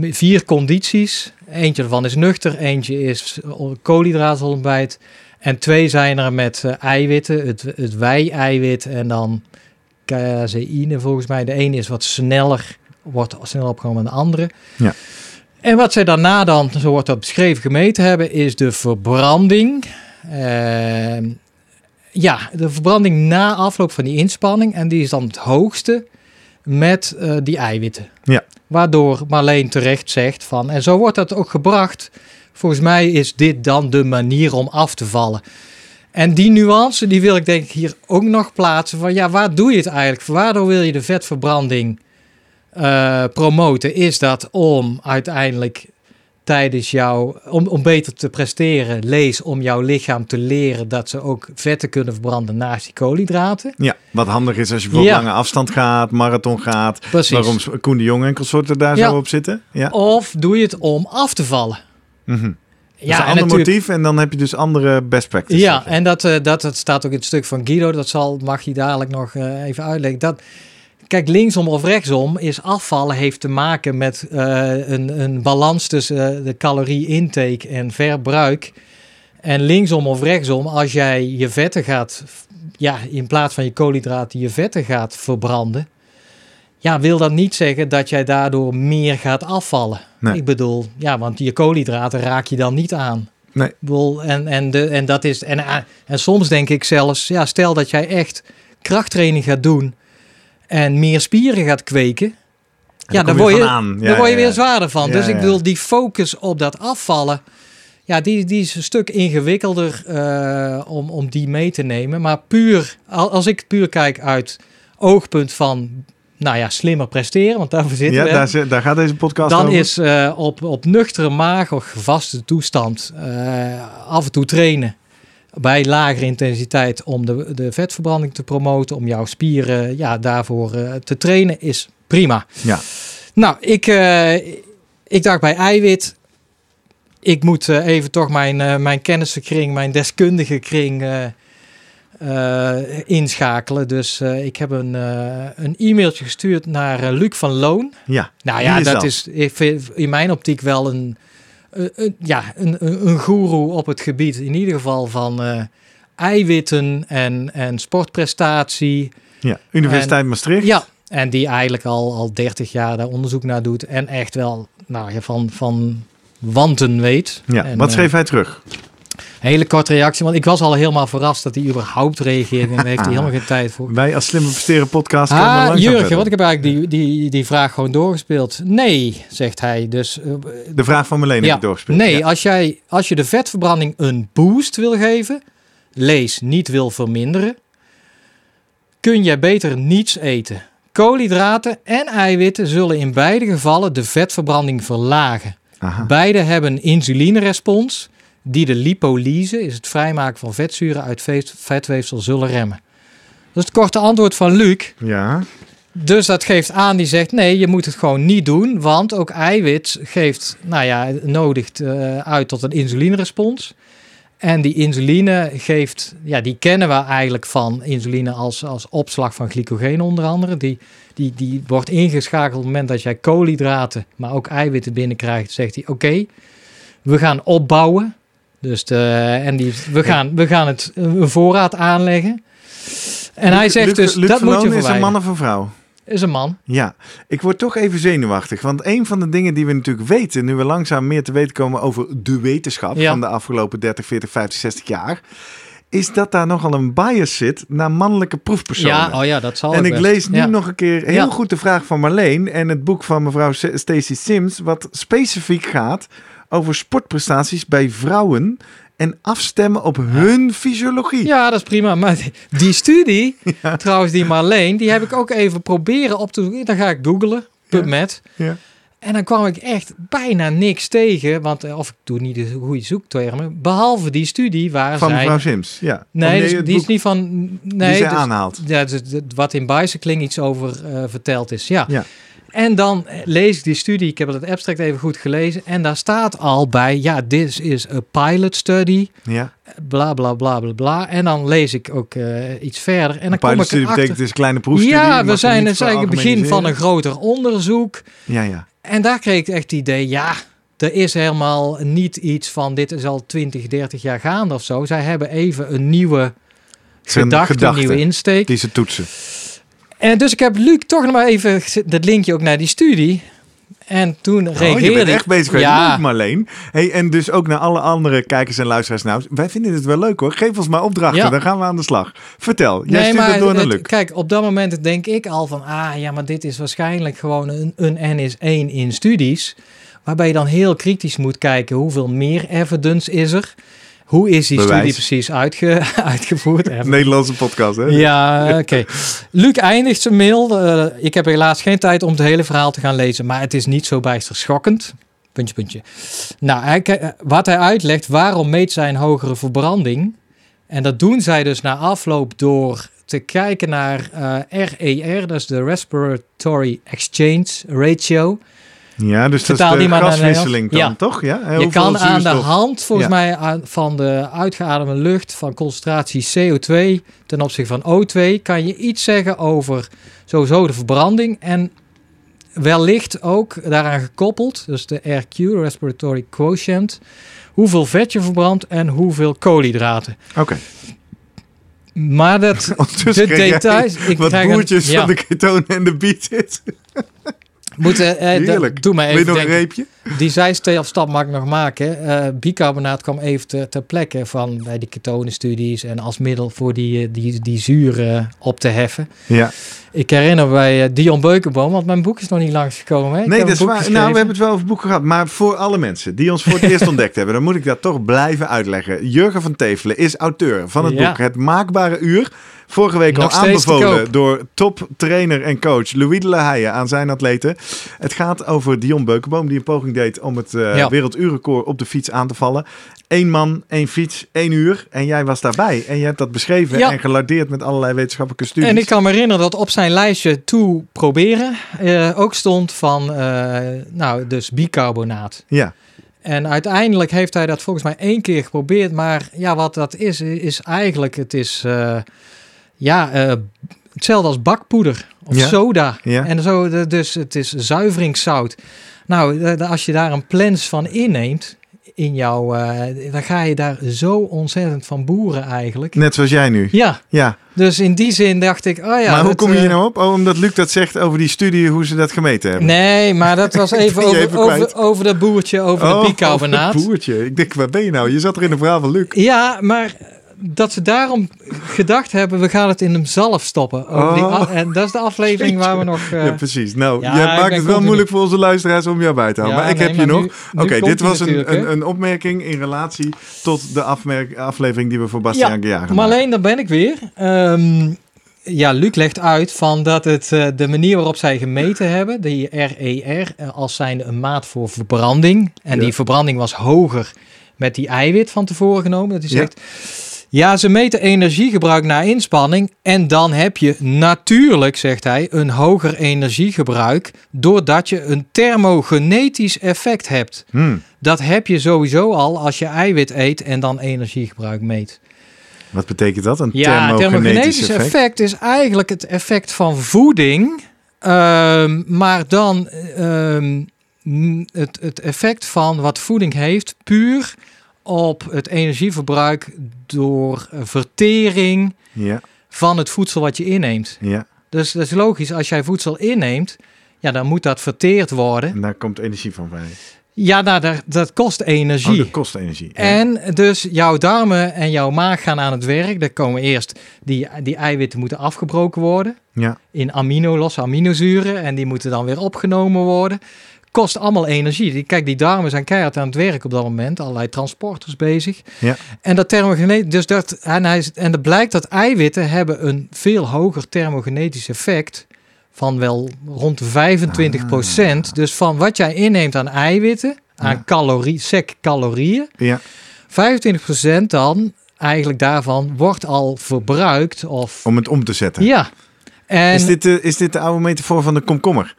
vier condities. Eentje ervan is nuchter, eentje is koolhydraatontbijt. En twee zijn er met eh, eiwitten, het, het wei-eiwit en dan caseïne volgens mij. De ene is wat sneller, wordt sneller opgenomen dan de andere. Ja. En wat zij daarna dan, zo wordt dat beschreven, gemeten hebben, is de verbranding. Ehm, ja, de verbranding na afloop van die inspanning. En die is dan het hoogste met eh, die eiwitten. Ja. Waardoor Marleen terecht zegt van, en zo wordt dat ook gebracht. Volgens mij is dit dan de manier om af te vallen. En die nuance, die wil ik denk ik hier ook nog plaatsen. Van ja, waar doe je het eigenlijk? Waardoor wil je de vetverbranding eh, promoten? Is dat om uiteindelijk tijdens jou, om, om beter te presteren, lees om jouw lichaam te leren dat ze ook vetten kunnen verbranden naast die koolhydraten? Ja, wat handig is als je bijvoorbeeld Ja. lange afstand gaat, marathon gaat. Precies. Waarom Koen de Jong en consorten daar Ja. zo op zitten. Ja. Of doe je het om af te vallen? Mhm. Ja, Ja, een en ander motief en dan heb je dus andere best practices. Ja, en dat, eh, dat, dat staat ook in het stuk van Guido. Dat zal, mag je dadelijk nog eh, even uitleggen. Dat, kijk, linksom of rechtsom is afvallen heeft te maken met eh, een, een balans tussen eh, de calorie-intake en verbruik. En linksom of rechtsom, als jij je vetten gaat, ja, in plaats van je koolhydraten je vetten gaat verbranden. Ja, wil dat niet zeggen dat jij daardoor meer gaat afvallen. Nee. Ik bedoel, ja, want je koolhydraten raak je dan niet aan. Nee. Bedoel, en, en, de, en dat is. En, en soms denk ik zelfs, ja, stel dat jij echt krachttraining gaat doen en meer spieren gaat kweken. Ja, dan je word je. Ja, dan word je ja, weer zwaarder van. Dus ik bedoel, die focus op dat afvallen, ja, die, die is een stuk ingewikkelder eh, om, om die mee te nemen. Maar puur, al- als ik puur kijk uit oogpunt van, nou ja, slimmer presteren, want daarvoor zitten Ja, we. daar, zit- daar gaat deze podcast Dan over. is eh, op, op nuchtere maag of gevaste toestand eh, af en toe trainen bij lagere intensiteit om de, de vetverbranding te promoten, om jouw spieren ja, daarvoor eh, te trainen, is prima. Ja. Nou, ik, eh, ik dacht bij eiwit, ik moet eh, even toch mijn, mijn kennissenkring, mijn deskundige kring inschakelen. Dus ik heb een, een e-mailtje gestuurd naar Luc van Loon. Ja, Nou ja, is dat, dat? is in mijn optiek wel een, een, een- ja, een, een, een goeroe op het gebied. In ieder geval van eh, eiwitten en, en sportprestatie. ja. Universiteit Maastricht. Ja, en die eigenlijk al, al 30 jaar daar onderzoek naar doet. En echt wel nou, ja, van, van wanten weet. Ja, En, wat eh, schreef hij terug? Hele korte reactie, want ik was al helemaal verrast dat hij überhaupt reageerde. En daar heeft hij helemaal geen tijd voor. Wij als Slimme Presteren podcast Ah, Jurgen, want ik heb eigenlijk die, die, die vraag gewoon doorgespeeld. Nee, zegt hij. Dus eh, De vraag van Marleen heb ik doorgespeeld. Nee, Ja. als, jij, als je de vetverbranding een boost wil geven, lees niet wil verminderen, kun jij beter niets eten. Koolhydraten en eiwitten zullen in beide gevallen de vetverbranding verlagen. Aha. Beide hebben insulinerespons die de lipolyse, is het vrijmaken van vetzuren uit vetweefsel, zullen remmen. Dat is het korte antwoord van Luc. Ja. Dus dat geeft aan, die zegt nee, je moet het gewoon niet doen, want ook eiwit geeft, nou ja, nodigt eh, uit tot een insulinerespons. En die insuline geeft, ja, die kennen we eigenlijk van insuline als, als opslag van glycogeen onder andere. Die, die, die wordt ingeschakeld op het moment dat jij koolhydraten, maar ook eiwitten binnenkrijgt. Zegt hij, oké, we gaan opbouwen. Dus de, en die, we, gaan, we gaan het eh, een voorraad aanleggen. En hij zegt Luc- dus, Luc dat moet je is een man of een vrouw? Is een man. Ja, ik word toch even zenuwachtig. Want een van de dingen die we natuurlijk weten, nu we langzaam meer te weten komen over de wetenschap Ja. van de afgelopen 30, 40, 50, 60 jaar, is dat daar nogal een bias zit naar mannelijke proefpersonen. Ja, oh ja, dat zal en ik best. lees nu Ja. nog een keer heel Ja. goed de vraag van Marleen en het boek van mevrouw Stacey Sims, wat specifiek gaat over sportprestaties bij vrouwen en afstemmen op hun fysiologie. Ja, dat is prima. Maar die- die studie, trouwens, die Marleen, die heb ik ook even proberen op te zoeken. Dan ga ik googlen, PubMed. Ja. En dan kwam ik echt bijna niks tegen. Want, eh, of ik doe niet de goede zoektermen. Behalve die studie waar Van zij... mevrouw Sims, ja. Nee, dus die is niet van... Nee, die zij dus- aanhaalt. Ja, dus wat in Bicycling iets over eh, verteld is. Ja. Ja. En dan lees ik die studie. Ik heb het abstract even goed gelezen. En daar staat al bij... Ja, this is a pilot study. Ja. Bla, bla, bla, bla, bla. En dan lees ik ook eh, iets verder. En dan kom ik Pilotstudie erachter... betekent dus kleine proefstudie. Ja, we zijn, het is eigenlijk het begin van een groter onderzoek. Ja, ja. En daar kreeg ik echt het idee... Ja, er is helemaal niet iets van... Dit is al 20, 30 jaar gaande of zo. Zij hebben even een nieuwe Zijn gedachte, een nieuwe insteek. Die ze toetsen. En dus ik heb Luc toch nog maar even dat linkje ook naar die studie. En toen Oh, reageerde je bent ik- echt bezig met Ja, leuk, Marleen. Hey, en dus ook naar alle andere kijkers en luisteraars. Nou, wij vinden het wel leuk hoor. Geef ons maar opdrachten, Ja. dan gaan we aan de slag. Vertel, jij nee, stuurt het door naar Luc. kijk, op dat moment denk ik al van... Ah, ja, maar dit is waarschijnlijk gewoon een, een N is 1 in studies. Waarbij je dan heel kritisch moet kijken... hoeveel meer evidence is er? Hoe is die Bewijs. studie precies uitge, uitgevoerd? Even Nederlandse podcast, hè? Ja, oké. Luc eindigt zijn mail. Eh, ik heb helaas geen tijd om het hele verhaal te gaan lezen, maar het is niet zo bijster schokkend. Puntje, puntje. Nou, hij, ke- wat hij uitlegt, waarom meet zij een hogere verbranding? En dat doen zij dus na afloop door te kijken naar eh, RER, dat is de Respiratory Exchange Ratio. Ja, dus dat is de gaswisseling dan, toch? Ja? Je kan aan de hand, volgens Ja. mij, aan- van de uitgeademde lucht, van concentratie CO2 ten opzichte van O2, kan je iets zeggen over sowieso de verbranding en wellicht ook daaraan gekoppeld, dus de RQ, Respiratory Quotient, hoeveel vet je verbrandt en hoeveel koolhydraten. Oké. Maar dat, de details... Ik Wat een- boertjes ja, van de ketonen en de beat moeten, eh, Heerlijk. Doe maar even nog een reepje? Die zijstap mag ik nog maken. Eh bicarbonaat kwam even ter, ter plekke van bij die ketonenstudies en als middel voor die, eh, die, die zuren op te heffen. Ja. Ik herinner bij eh, Dion Beukenboom, want mijn boek is nog niet langsgekomen. Hè? Nee, heb dat is een boek waar. geschreven. Nou, we hebben het wel over boeken gehad. Maar voor alle mensen die ons voor het eerst ontdekt hebben, dan moet ik dat toch blijven uitleggen. Jurgen van Tevelen is auteur van het Ja. boek Het Maakbare Uur. Vorige week Nog al aanbevolen door toptrainer en coach Louis de La Haye aan zijn atleten. Het gaat over Dion Beukenboom die een poging deed om het eh Ja. werelduurrecord op de fiets aan te vallen. Eén man, één fiets, één uur. En jij was daarbij. En je hebt dat beschreven Ja. en gelardeerd met allerlei wetenschappelijke studies. En ik kan me herinneren dat op zijn lijstje toe proberen eh, ook stond van, eh, nou, dus bicarbonaat. Ja, En uiteindelijk heeft hij dat volgens mij één keer geprobeerd. Maar ja, wat dat is, is eigenlijk, het is ja, hetzelfde als bakpoeder of Ja. soda. Ja. En zo, dus het is zuiveringszout. Nou, de- de- als je daar een plens van inneemt in jouw, eh, dan ga je daar zo ontzettend van boeren eigenlijk. net zoals jij nu. Ja, Ja, dus in die zin dacht ik, oh ja. maar hoe dat, kom je eh, hier nou op? Oh, omdat Luc dat zegt over die studie, hoe ze dat gemeten hebben. Nee, maar dat was even, over, even over, over dat boertje, over Oh, de boertje. Ik denk, waar ben je nou? Je zat er in een verhaal van Luc. Ja, maar dat ze daarom gedacht hebben, we gaan het in hem zelf stoppen. Oh. a- en dat is de aflevering waar we nog... eh, ja, precies. Nou, ja, jij maakt het wel continu- moeilijk voor onze luisteraars om jou bij te houden. Ja, maar ik nee, heb je maar nog. nu- Oké, dit was een, een, een opmerking in relatie tot de afmerk, aflevering die we voor Bastiaan Ja, Gejagen maar alleen, daar ben ik weer. Ehm, ja, Luc legt uit van dat het eh, de manier waarop zij gemeten hebben, die RER, eh, als zijn een maat voor verbranding. En Ja. die verbranding was hoger met die eiwit van tevoren genomen. Dat hij Ja. zegt, ja, ze meten energiegebruik na inspanning. En dan heb je natuurlijk, zegt hij, een hoger energiegebruik. Doordat je een thermogenetisch effect hebt. Hmm. Dat heb je sowieso al als je eiwit eet en dan energiegebruik meet. Wat betekent dat? Een Ja, het thermogenetisch thermogenetisch effect? effect. is eigenlijk het effect van voeding. ehm, maar dan ehm, het, het effect van wat voeding heeft puur op het energieverbruik door vertering Ja, van het voedsel wat je inneemt. ja. Dus dat is logisch, als jij voedsel inneemt, ja, dan moet dat verteerd worden. En daar komt energie van vrij. Ja, nou, dat, dat kost energie. Oh, dat kost energie. Ja. En dus jouw darmen en jouw maag gaan aan het werk. Er komen eerst die, die eiwitten moeten afgebroken worden ja. in amino, losse aminozuren. En die moeten dan weer opgenomen worden. Kost allemaal energie. Die- Kijk, die darmen zijn keihard aan het werk op dat moment. Allerlei transporters bezig. Ja. En dat thermogenetisch, dus dat, en, hij, en het blijkt dat eiwitten hebben een veel hoger thermogenetisch effect van wel rond de 25% Dus van wat jij inneemt aan eiwitten, aan Ja. calorie, sec calorieën, ja. 25% dan eigenlijk daarvan wordt al verbruikt of Om het om te zetten. ja. En Is, dit de, is dit de oude metafoor van de komkommer?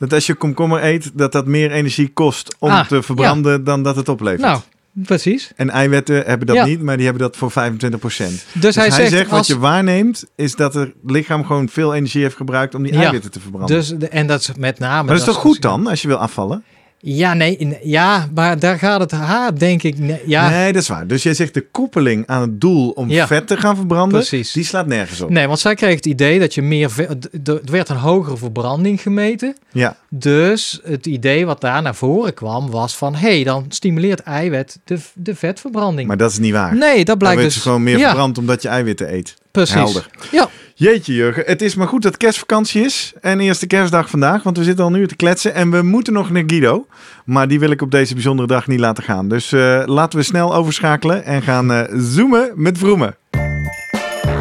Dat als je komkommer eet, dat dat meer energie kost om Ah, te verbranden dan dat het oplevert. nou, precies. En eiwitten hebben dat Ja. niet, maar die hebben dat voor 25 procent. Dus, Dus hij, zegt, wat als, je waarneemt, is dat het lichaam gewoon veel energie heeft gebruikt om die Ja. eiwitten te verbranden. dus en dat is met name. maar dat is toch goed dan, als je wil afvallen? Ja, nee, ja, maar daar gaat het haar, denk ik. nee, Ja, Nee, dat is waar. Dus jij zegt de koppeling aan het doel om Ja. vet te gaan verbranden, Precies. die slaat nergens op. Nee, want zij kreeg het idee dat je meer. ve- d- d- Er werd een hogere verbranding gemeten. Ja, Dus het idee wat daar naar voren kwam was van: hé, hey, dan stimuleert eiwit de, de vetverbranding. maar dat is niet waar. nee, dat Dan blijkt dus. je gewoon meer ja, verbrand omdat je eiwitten eet. Precies. Helder. Ja, Jeetje Jurgen, het is maar goed dat kerstvakantie is. En eerste kerstdag vandaag, want we zitten al nu te kletsen. En we moeten nog naar Guido. Maar die wil ik op deze bijzondere dag niet laten gaan. Dus eh, laten we snel overschakelen en gaan eh, zoomen met Vroemen.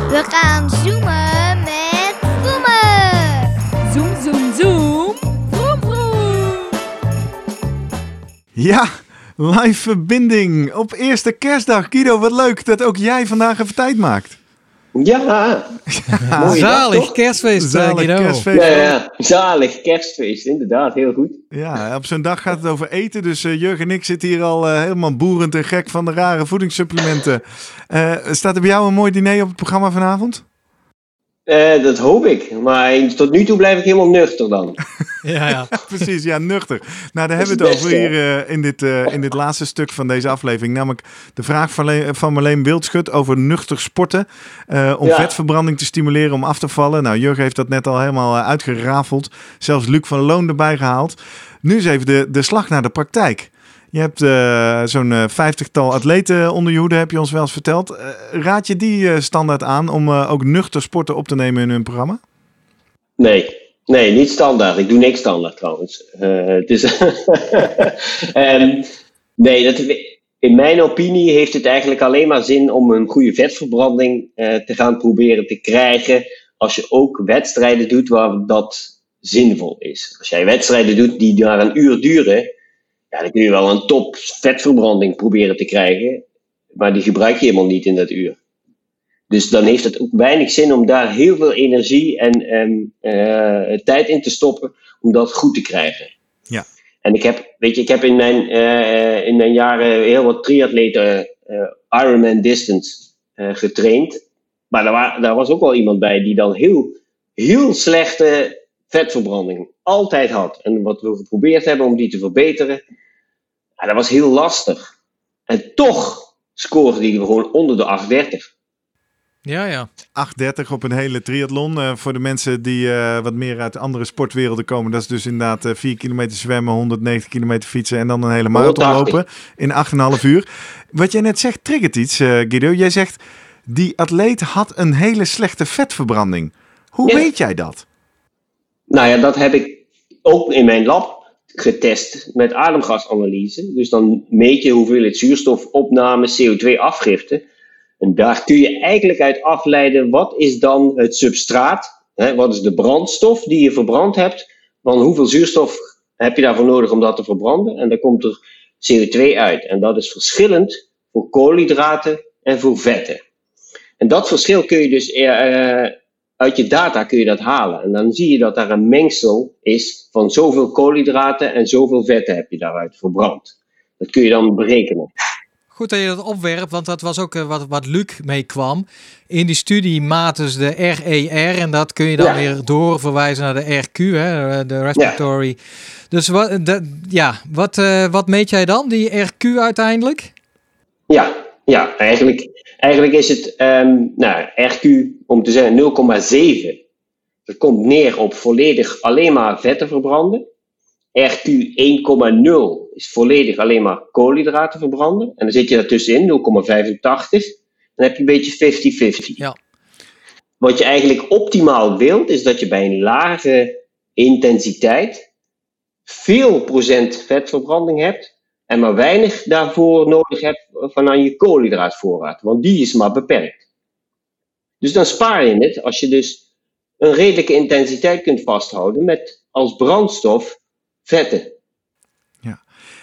We gaan zoomen met Vroemen. Zoom, zoom, zoom. Vroom, vroom. Ja, live verbinding op eerste kerstdag. Guido, wat leuk dat ook jij vandaag even tijd maakt. Ja, dag, zalig kerstfeest, eh, Zalig Guido. kerstfeest. Ja, ja, zalig kerstfeest, inderdaad, heel goed. Ja, op zo'n dag gaat het over eten. Dus eh, Jurgen en ik zitten hier al eh, helemaal boerend en gek van de rare voedingssupplementen. Eh, staat er bij jou een mooi diner op het programma vanavond? Eh, dat hoop ik, maar tot nu toe blijf ik helemaal nuchter dan. Ja, ja. Precies, ja, nuchter. Nou, daar hebben we het over hier eh, in, dit, eh, in dit laatste stuk van deze aflevering. Namelijk de vraag van, Le- van Marleen Wildschut over nuchter sporten. om Ja. vetverbranding te stimuleren, om af te vallen. Nou, Jurgen heeft dat net al helemaal uitgerafeld. Zelfs Luc van Loon erbij gehaald. Nu is even de, de slag naar de praktijk. Je hebt eh, zo'n eh, vijftigtal atleten onder je hoede, heb je ons wel eens verteld. Eh, raad je die standaard aan om ook nuchter sporten op te nemen in hun programma? Nee, nee, niet standaard. Ik doe niks standaard trouwens. Het is Ehm, nee, dat, in mijn opinie heeft het eigenlijk alleen maar zin om een goede vetverbranding te gaan proberen te krijgen. Als je ook wedstrijden doet waar dat zinvol is. Als jij wedstrijden doet die maar een uur duren, ja, dan kun je wel een top vetverbranding proberen te krijgen. Maar die gebruik je helemaal niet in dat uur. Dus dan heeft het ook weinig zin om daar heel veel energie en ehm, eh, tijd in te stoppen om dat goed te krijgen. Ja. En ik heb, weet je, ik heb in mijn, eh, in mijn jaren heel wat triatleten eh, Ironman distance getraind. Maar daar, daar was ook wel iemand bij die dan heel, heel slechte vetverbranding altijd had. En wat we geprobeerd hebben om die te verbeteren, ja, dat was heel lastig. En toch scoorde die gewoon onder de 830. Ja, ja. 8.30 op een hele triathlon. Eh, voor de mensen die eh, wat meer uit andere sportwerelden komen. Dat is dus inderdaad eh 4 kilometer zwemmen, 190 kilometer fietsen en dan een hele marathon 180. lopen in 8,5 uur. Wat jij net zegt triggert iets, eh, Guido. Jij zegt, die atleet had een hele slechte vetverbranding. Hoe Ja. weet jij dat? Nou ja, dat heb ik ook in mijn lab getest met ademgasanalyse. Dus dan meet je hoeveelheid zuurstofopname, CO2-afgifte En daar kun je eigenlijk uit afleiden wat is dan het substraat, hè, wat is de brandstof die je verbrand hebt, van hoeveel zuurstof heb je daarvoor nodig om dat te verbranden. En dan komt er CO2 uit. En dat is verschillend voor koolhydraten en voor vetten. En dat verschil kun je dus eh, uit je data kun je dat halen. En dan zie je dat daar een mengsel is van zoveel koolhydraten en zoveel vetten heb je daaruit verbrand. Dat kun je dan berekenen. Goed dat je dat opwerpt, want dat was ook eh, wat, wat Luc meekwam. In die studie maten ze de RER en dat kun je dan Ja. weer doorverwijzen naar de RQ, hè, de respiratory. Dus wat, de, ja, wat, eh, wat meet jij dan, die RQ uiteindelijk? Ja, ja eigenlijk, eigenlijk is het ehm, nou, RQ, om te zeggen 0,7. Dat komt neer op volledig alleen maar vetten verbranden. RQ 1,0 is volledig alleen maar koolhydraten verbranden. En dan zit je daartussenin, 0,85. Dan heb je een beetje 50-50. Ja. Wat je eigenlijk optimaal wilt, is dat je bij een lage intensiteit veel procent vetverbranding hebt en maar weinig daarvoor nodig hebt van aan je koolhydraatvoorraad, want die is maar beperkt. Dus dan spaar je het als je dus een redelijke intensiteit kunt vasthouden met als brandstof vetten.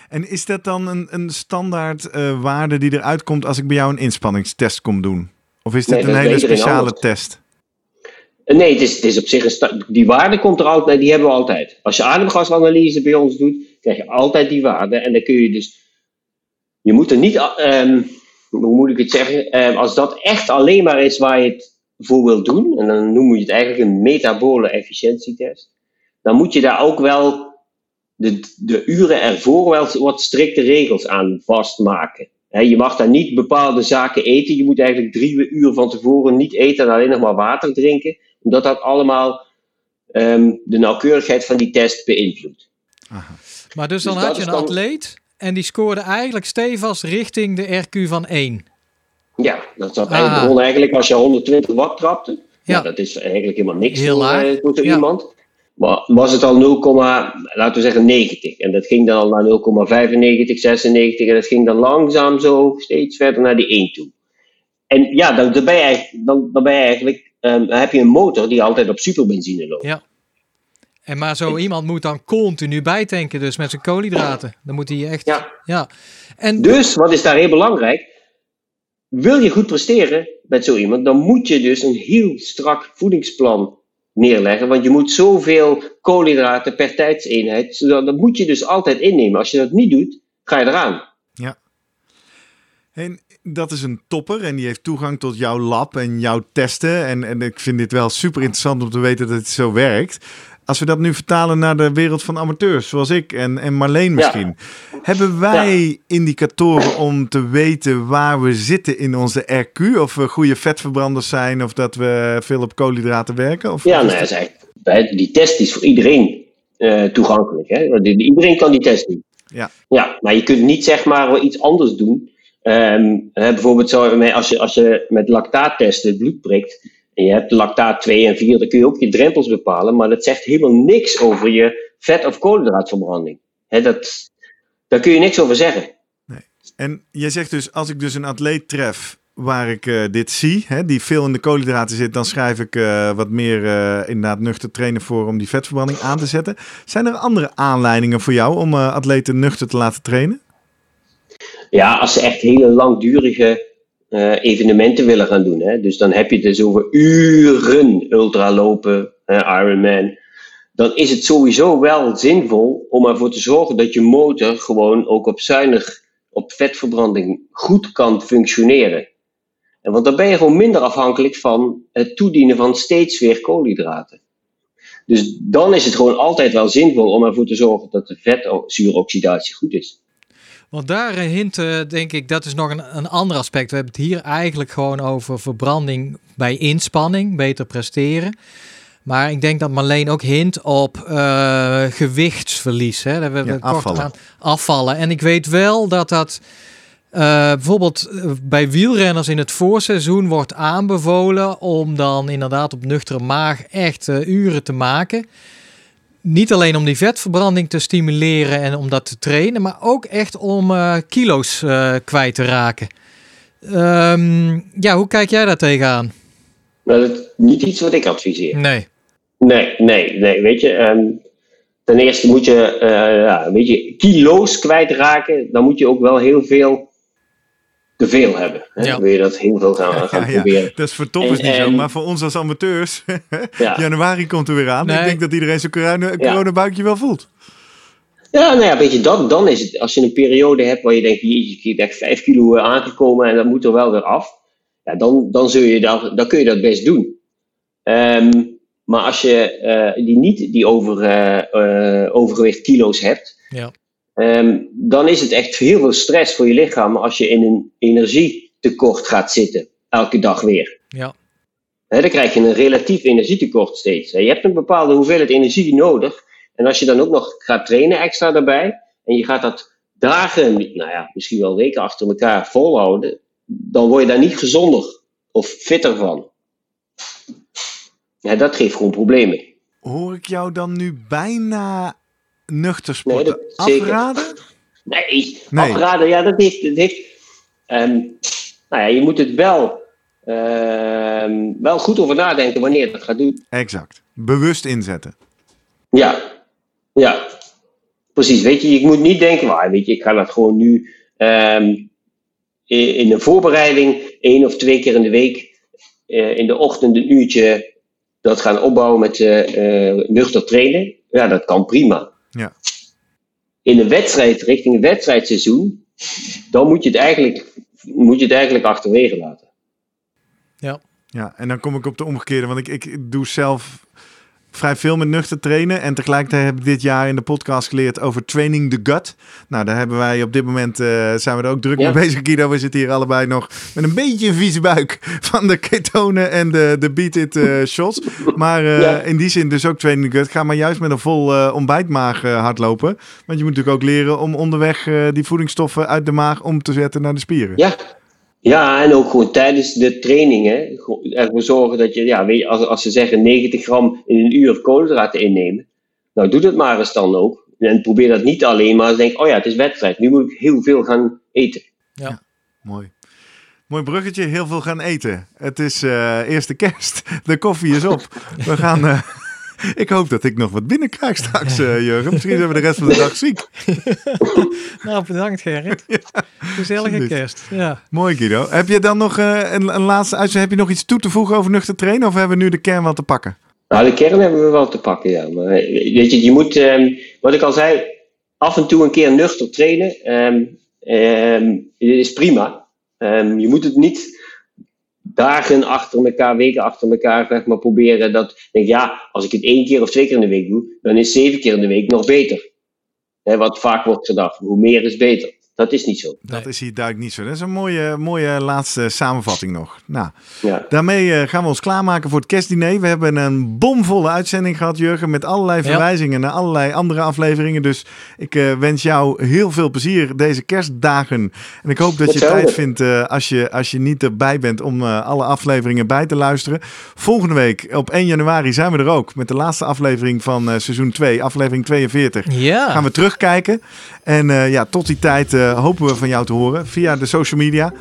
En is dat dan een, een standaard eh, waarde die eruit komt als ik bij jou een inspanningstest kom doen? Of is dit Nee, een hele speciale test? Eh, Nee, het is, het is op zich een die waarde komt er altijd, die hebben we altijd. Als je ademgasanalyse bij ons doet, krijg je altijd die waarde. En dan kun je dus, je moet er niet, a- ehm, hoe moet ik het zeggen, Ehm, als dat echt alleen maar is waar je het voor wilt doen, en dan noem je het eigenlijk een metabole efficiëntietest, dan moet je daar ook wel de, de uren ervoor wel wat strikte regels aan vastmaken. Hè, je mag daar niet bepaalde zaken eten. Je moet eigenlijk drie uur van tevoren niet eten en alleen nog maar water drinken. Omdat dat allemaal ehm, de nauwkeurigheid van die test beïnvloedt. Maar dus dan Dus had je een dan- atleet en die scoorde eigenlijk stevast richting de RQ van 1. Ja, dat zat Ah. eigenlijk begon eigenlijk als je 120 watt trapte. Ja. Dat is eigenlijk helemaal niks Heel voor, eh, voor zo Ja. iemand. Maar was het al 0, laten we zeggen 90. En dat ging dan al naar 0,95, 96. En dat ging dan langzaam zo steeds verder naar die 1 toe. En ja, dan, dan ben je eigenlijk, dan, dan ben je eigenlijk ehm, heb je een motor die altijd op superbenzine loopt. Ja. En maar zo iemand moet dan continu bijtanken, dus met zijn koolhydraten. Dan moet hij echt. Ja. ja. En Dus, wat is daar heel belangrijk? Wil je goed presteren met zo iemand, dan moet je dus een heel strak voedingsplan neerleggen. Want je moet zoveel koolhydraten per tijdseenheid, zodat- dat moet je dus altijd innemen. Als je dat niet doet, ga je eraan. Ja. En dat is een topper en die heeft toegang tot jouw lab en jouw testen. En, en ik vind dit wel super interessant om te weten dat het zo werkt. Als we dat nu vertalen naar de wereld van amateurs, zoals ik en, en Marleen misschien. Hebben wij indicatoren om te weten waar we zitten in onze RQ? Of we goede vetverbranders zijn of dat we veel op koolhydraten werken? Of Ja, nou, die test is voor iedereen eh, toegankelijk. Hè? Iedereen kan die test doen. Ja. Ja, maar je kunt niet zeg maar iets anders doen. Hè, bijvoorbeeld zo, als je, als je met lactaattesten het bloed prikt. En je hebt lactaat 2 en 4, dan kun je ook je drempels bepalen. Maar dat zegt helemaal niks over je vet- of koolhydraatverbranding. Dat, daar kun je niks over zeggen. En jij zegt dus, als ik dus een atleet tref waar ik eh, dit zie, hè, die veel in de koolhydraten zit, dan schrijf ik eh, wat meer eh, inderdaad nuchter trainen voor om die vetverbranding aan te zetten. Zijn er andere aanleidingen voor jou om atleten nuchter te laten trainen? Ja, als ze echt hele langdurige eh, evenementen willen gaan doen. Hè? Dus dan heb je het dus over uren ultralopen, hè, Ironman. Dan is het sowieso wel zinvol om ervoor te zorgen dat je motor gewoon ook op zuinig, op vetverbranding goed kan functioneren. En want dan ben je gewoon minder afhankelijk van het toedienen van steeds weer koolhydraten. Dus dan is het gewoon altijd wel zinvol om ervoor te zorgen dat de vetzuuroxidatie goed is. Want daar hint, eh, denk ik, dat is nog een, een ander aspect. We hebben het hier eigenlijk gewoon over verbranding bij inspanning, beter presteren. Maar ik denk dat Marleen ook hint op eh, gewichtsverlies. Hè. Hebben we Ja, kort afvallen. aan afvallen. En ik weet wel dat dat eh, bijvoorbeeld bij wielrenners in het voorseizoen wordt aanbevolen om dan inderdaad op nuchtere maag echt uren te maken. Niet alleen om die vetverbranding te stimuleren en om dat te trainen, maar ook echt om eh, kilo's eh, kwijt te raken. Ehm, ja, hoe kijk jij daar tegenaan? Nou, dat is niet iets wat ik adviseer. Nee. Nee, nee, nee. Weet je, ehm, ten eerste moet je, eh, ja, weet je kilo's kwijtraken. Dan moet je ook wel heel veel te veel hebben. Hè? Ja. Wil je dat heel veel gaan, gaan Ja, ja. proberen. Dat is voor toppers En- niet zo, maar voor ons als amateurs. Ja. Januari komt er weer aan. Nee. Ik denk dat iedereen zijn corona, Ja. coronabuikje wel voelt. Ja, nou ja, weet je, dat, dan is het, als je een periode hebt waar je denkt, jeetje, ik 5 kilo eh, aangekomen en dat moet er wel weer af. Ja, dan, dan, zul je dat, dan kun je dat best doen. Ehm, maar als je eh, die niet die over, eh, eh, overgewicht kilo's hebt, Ja. Ehm, dan is het echt heel veel stress voor je lichaam als je in een energietekort gaat zitten, elke dag weer. Ja. Hè, dan krijg je een relatief energietekort steeds. Je hebt een bepaalde hoeveelheid energie nodig. En als je dan ook nog gaat trainen extra daarbij, en je gaat dat dagen, nou ja, misschien wel weken achter elkaar volhouden, dan word je daar niet gezonder of fitter van. Ja, dat geeft gewoon problemen. Hoor ik jou dan nu bijna nuchter Nee, sporten zeker. afraden? Nee, Nee. afraden, ja, dat heeft. Dat heeft ehm, nou ja, je moet het wel, ehm, wel goed over nadenken wanneer je dat gaat doen. Exact. Bewust inzetten. Ja, ja, precies. Weet je, je moet niet denken, "Ah, weet je, ik ga dat gewoon nu ehm, in, in een voorbereiding één of twee keer in de week eh, in de ochtend een uurtje dat gaan opbouwen met eh, eh, nuchter trainen. Ja, dat kan prima. Ja. In een wedstrijd, richting een wedstrijdseizoen, dan moet je het eigenlijk, moet je het eigenlijk achterwege laten. Ja, en dan kom ik op de omgekeerde, want ik, ik doe zelf vrij veel met nuchter trainen. En tegelijkertijd heb ik dit jaar in de podcast geleerd over training the gut. Nou, daar hebben wij op dit moment, eh, zijn we er ook druk Ja. mee bezig, Guido. We zitten hier allebei nog met een beetje een vieze buik van de ketonen en de, de beat it eh, shots. Maar eh, Ja. in die zin dus ook training the gut. Ga maar juist met een vol ontbijtmaag hardlopen. Want je moet natuurlijk ook leren om onderweg die voedingsstoffen uit de maag om te zetten naar de spieren. Ja. Ja, en ook gewoon tijdens de trainingen ervoor zorgen dat je, ja, weet je, als, als ze zeggen 90 gram in een uur koolhydraten innemen, nou doe dat maar eens dan ook. En probeer dat niet alleen maar te denken, oh ja, het is wedstrijd, nu moet ik heel veel gaan eten. Mooi. Mooi bruggetje, heel veel gaan eten. Het is eh, eerste kerst. De koffie is op. We gaan. eh, ik hoop dat ik nog wat binnenkrijg straks, eh, Jurgen. Misschien zijn we de rest van de dag ziek. Nou, bedankt Gerrit. Gezellige alsjeblieft. kerst. Ja. Mooi, Guido. Heb je dan nog eh, een, een laatste uitzending? Heb je nog iets toe te voegen over nuchter trainen? Of hebben we nu de kern wel te pakken? Nou, de kern hebben we wel te pakken, ja. Maar eh, weet je, je moet, ehm, wat ik al zei, af en toe een keer nuchter trainen. ehm ehm, is prima. Ehm, je moet het niet dagen achter elkaar, weken achter elkaar, zeg maar, proberen. Dat denk, ja, als ik het één keer of twee keer in de week doe, dan is zeven keer in de week nog beter. Wat vaak wordt gedacht, hoe meer is beter. Dat is niet zo. Dat Nee. is hier duidelijk niet zo. Dat is een mooie, mooie laatste samenvatting nog. Nou, Ja. Daarmee eh, gaan we ons klaarmaken voor het kerstdiner. We hebben een bomvolle uitzending gehad, Jurgen, met allerlei Ja. verwijzingen naar allerlei andere afleveringen. Dus ik eh, wens jou heel veel plezier deze kerstdagen. En ik hoop dat je tijd vindt eh, als, je, als je niet erbij bent om eh, alle afleveringen bij te luisteren. Volgende week op 1 januari zijn we er ook met de laatste aflevering van eh, seizoen 2, aflevering 42 Ja. gaan we terugkijken. En eh, ja, tot die tijd eh, hopen we van jou te horen via de social media.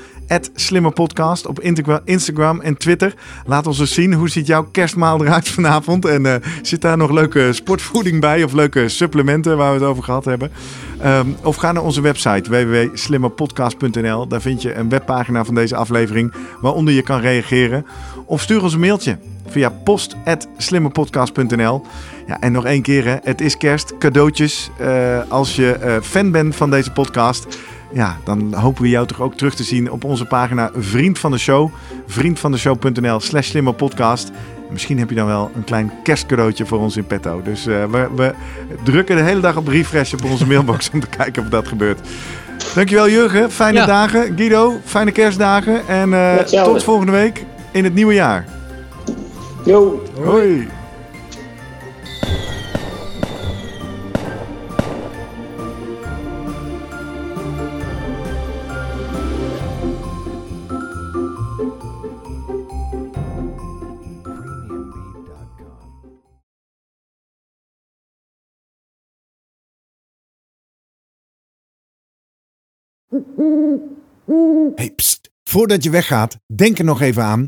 @slimmerpodcast op Instagram en Twitter. Laat ons eens zien hoe ziet jouw kerstmaal eruit vanavond. En eh, zit daar nog leuke sportvoeding bij of leuke supplementen waar we het over gehad hebben. Ehm, of ga naar onze website www.slimmerpodcast.nl. Daar vind je een webpagina van deze aflevering waaronder je kan reageren. Of stuur ons een mailtje via post.slimmerpodcast.nl. Ja, en nog één keer, hè. het is kerst, cadeautjes. Eh, als je eh, fan bent van deze podcast, ja, dan hopen we jou toch ook terug te zien op onze pagina Vriend van de Show. Vriendvandeshow.nl slash slimmerpodcast. En Misschien heb je dan wel een klein kerstcadeautje voor ons in petto. Dus eh, we, we drukken de hele dag op refresh op onze mailbox om te kijken of dat gebeurt. Dankjewel Jurgen, fijne Ja. dagen. Guido, fijne kerstdagen. En eh, tot volgende week in het nieuwe jaar. Yo. Hoi. Hey, pst, voordat je weggaat, denk er nog even aan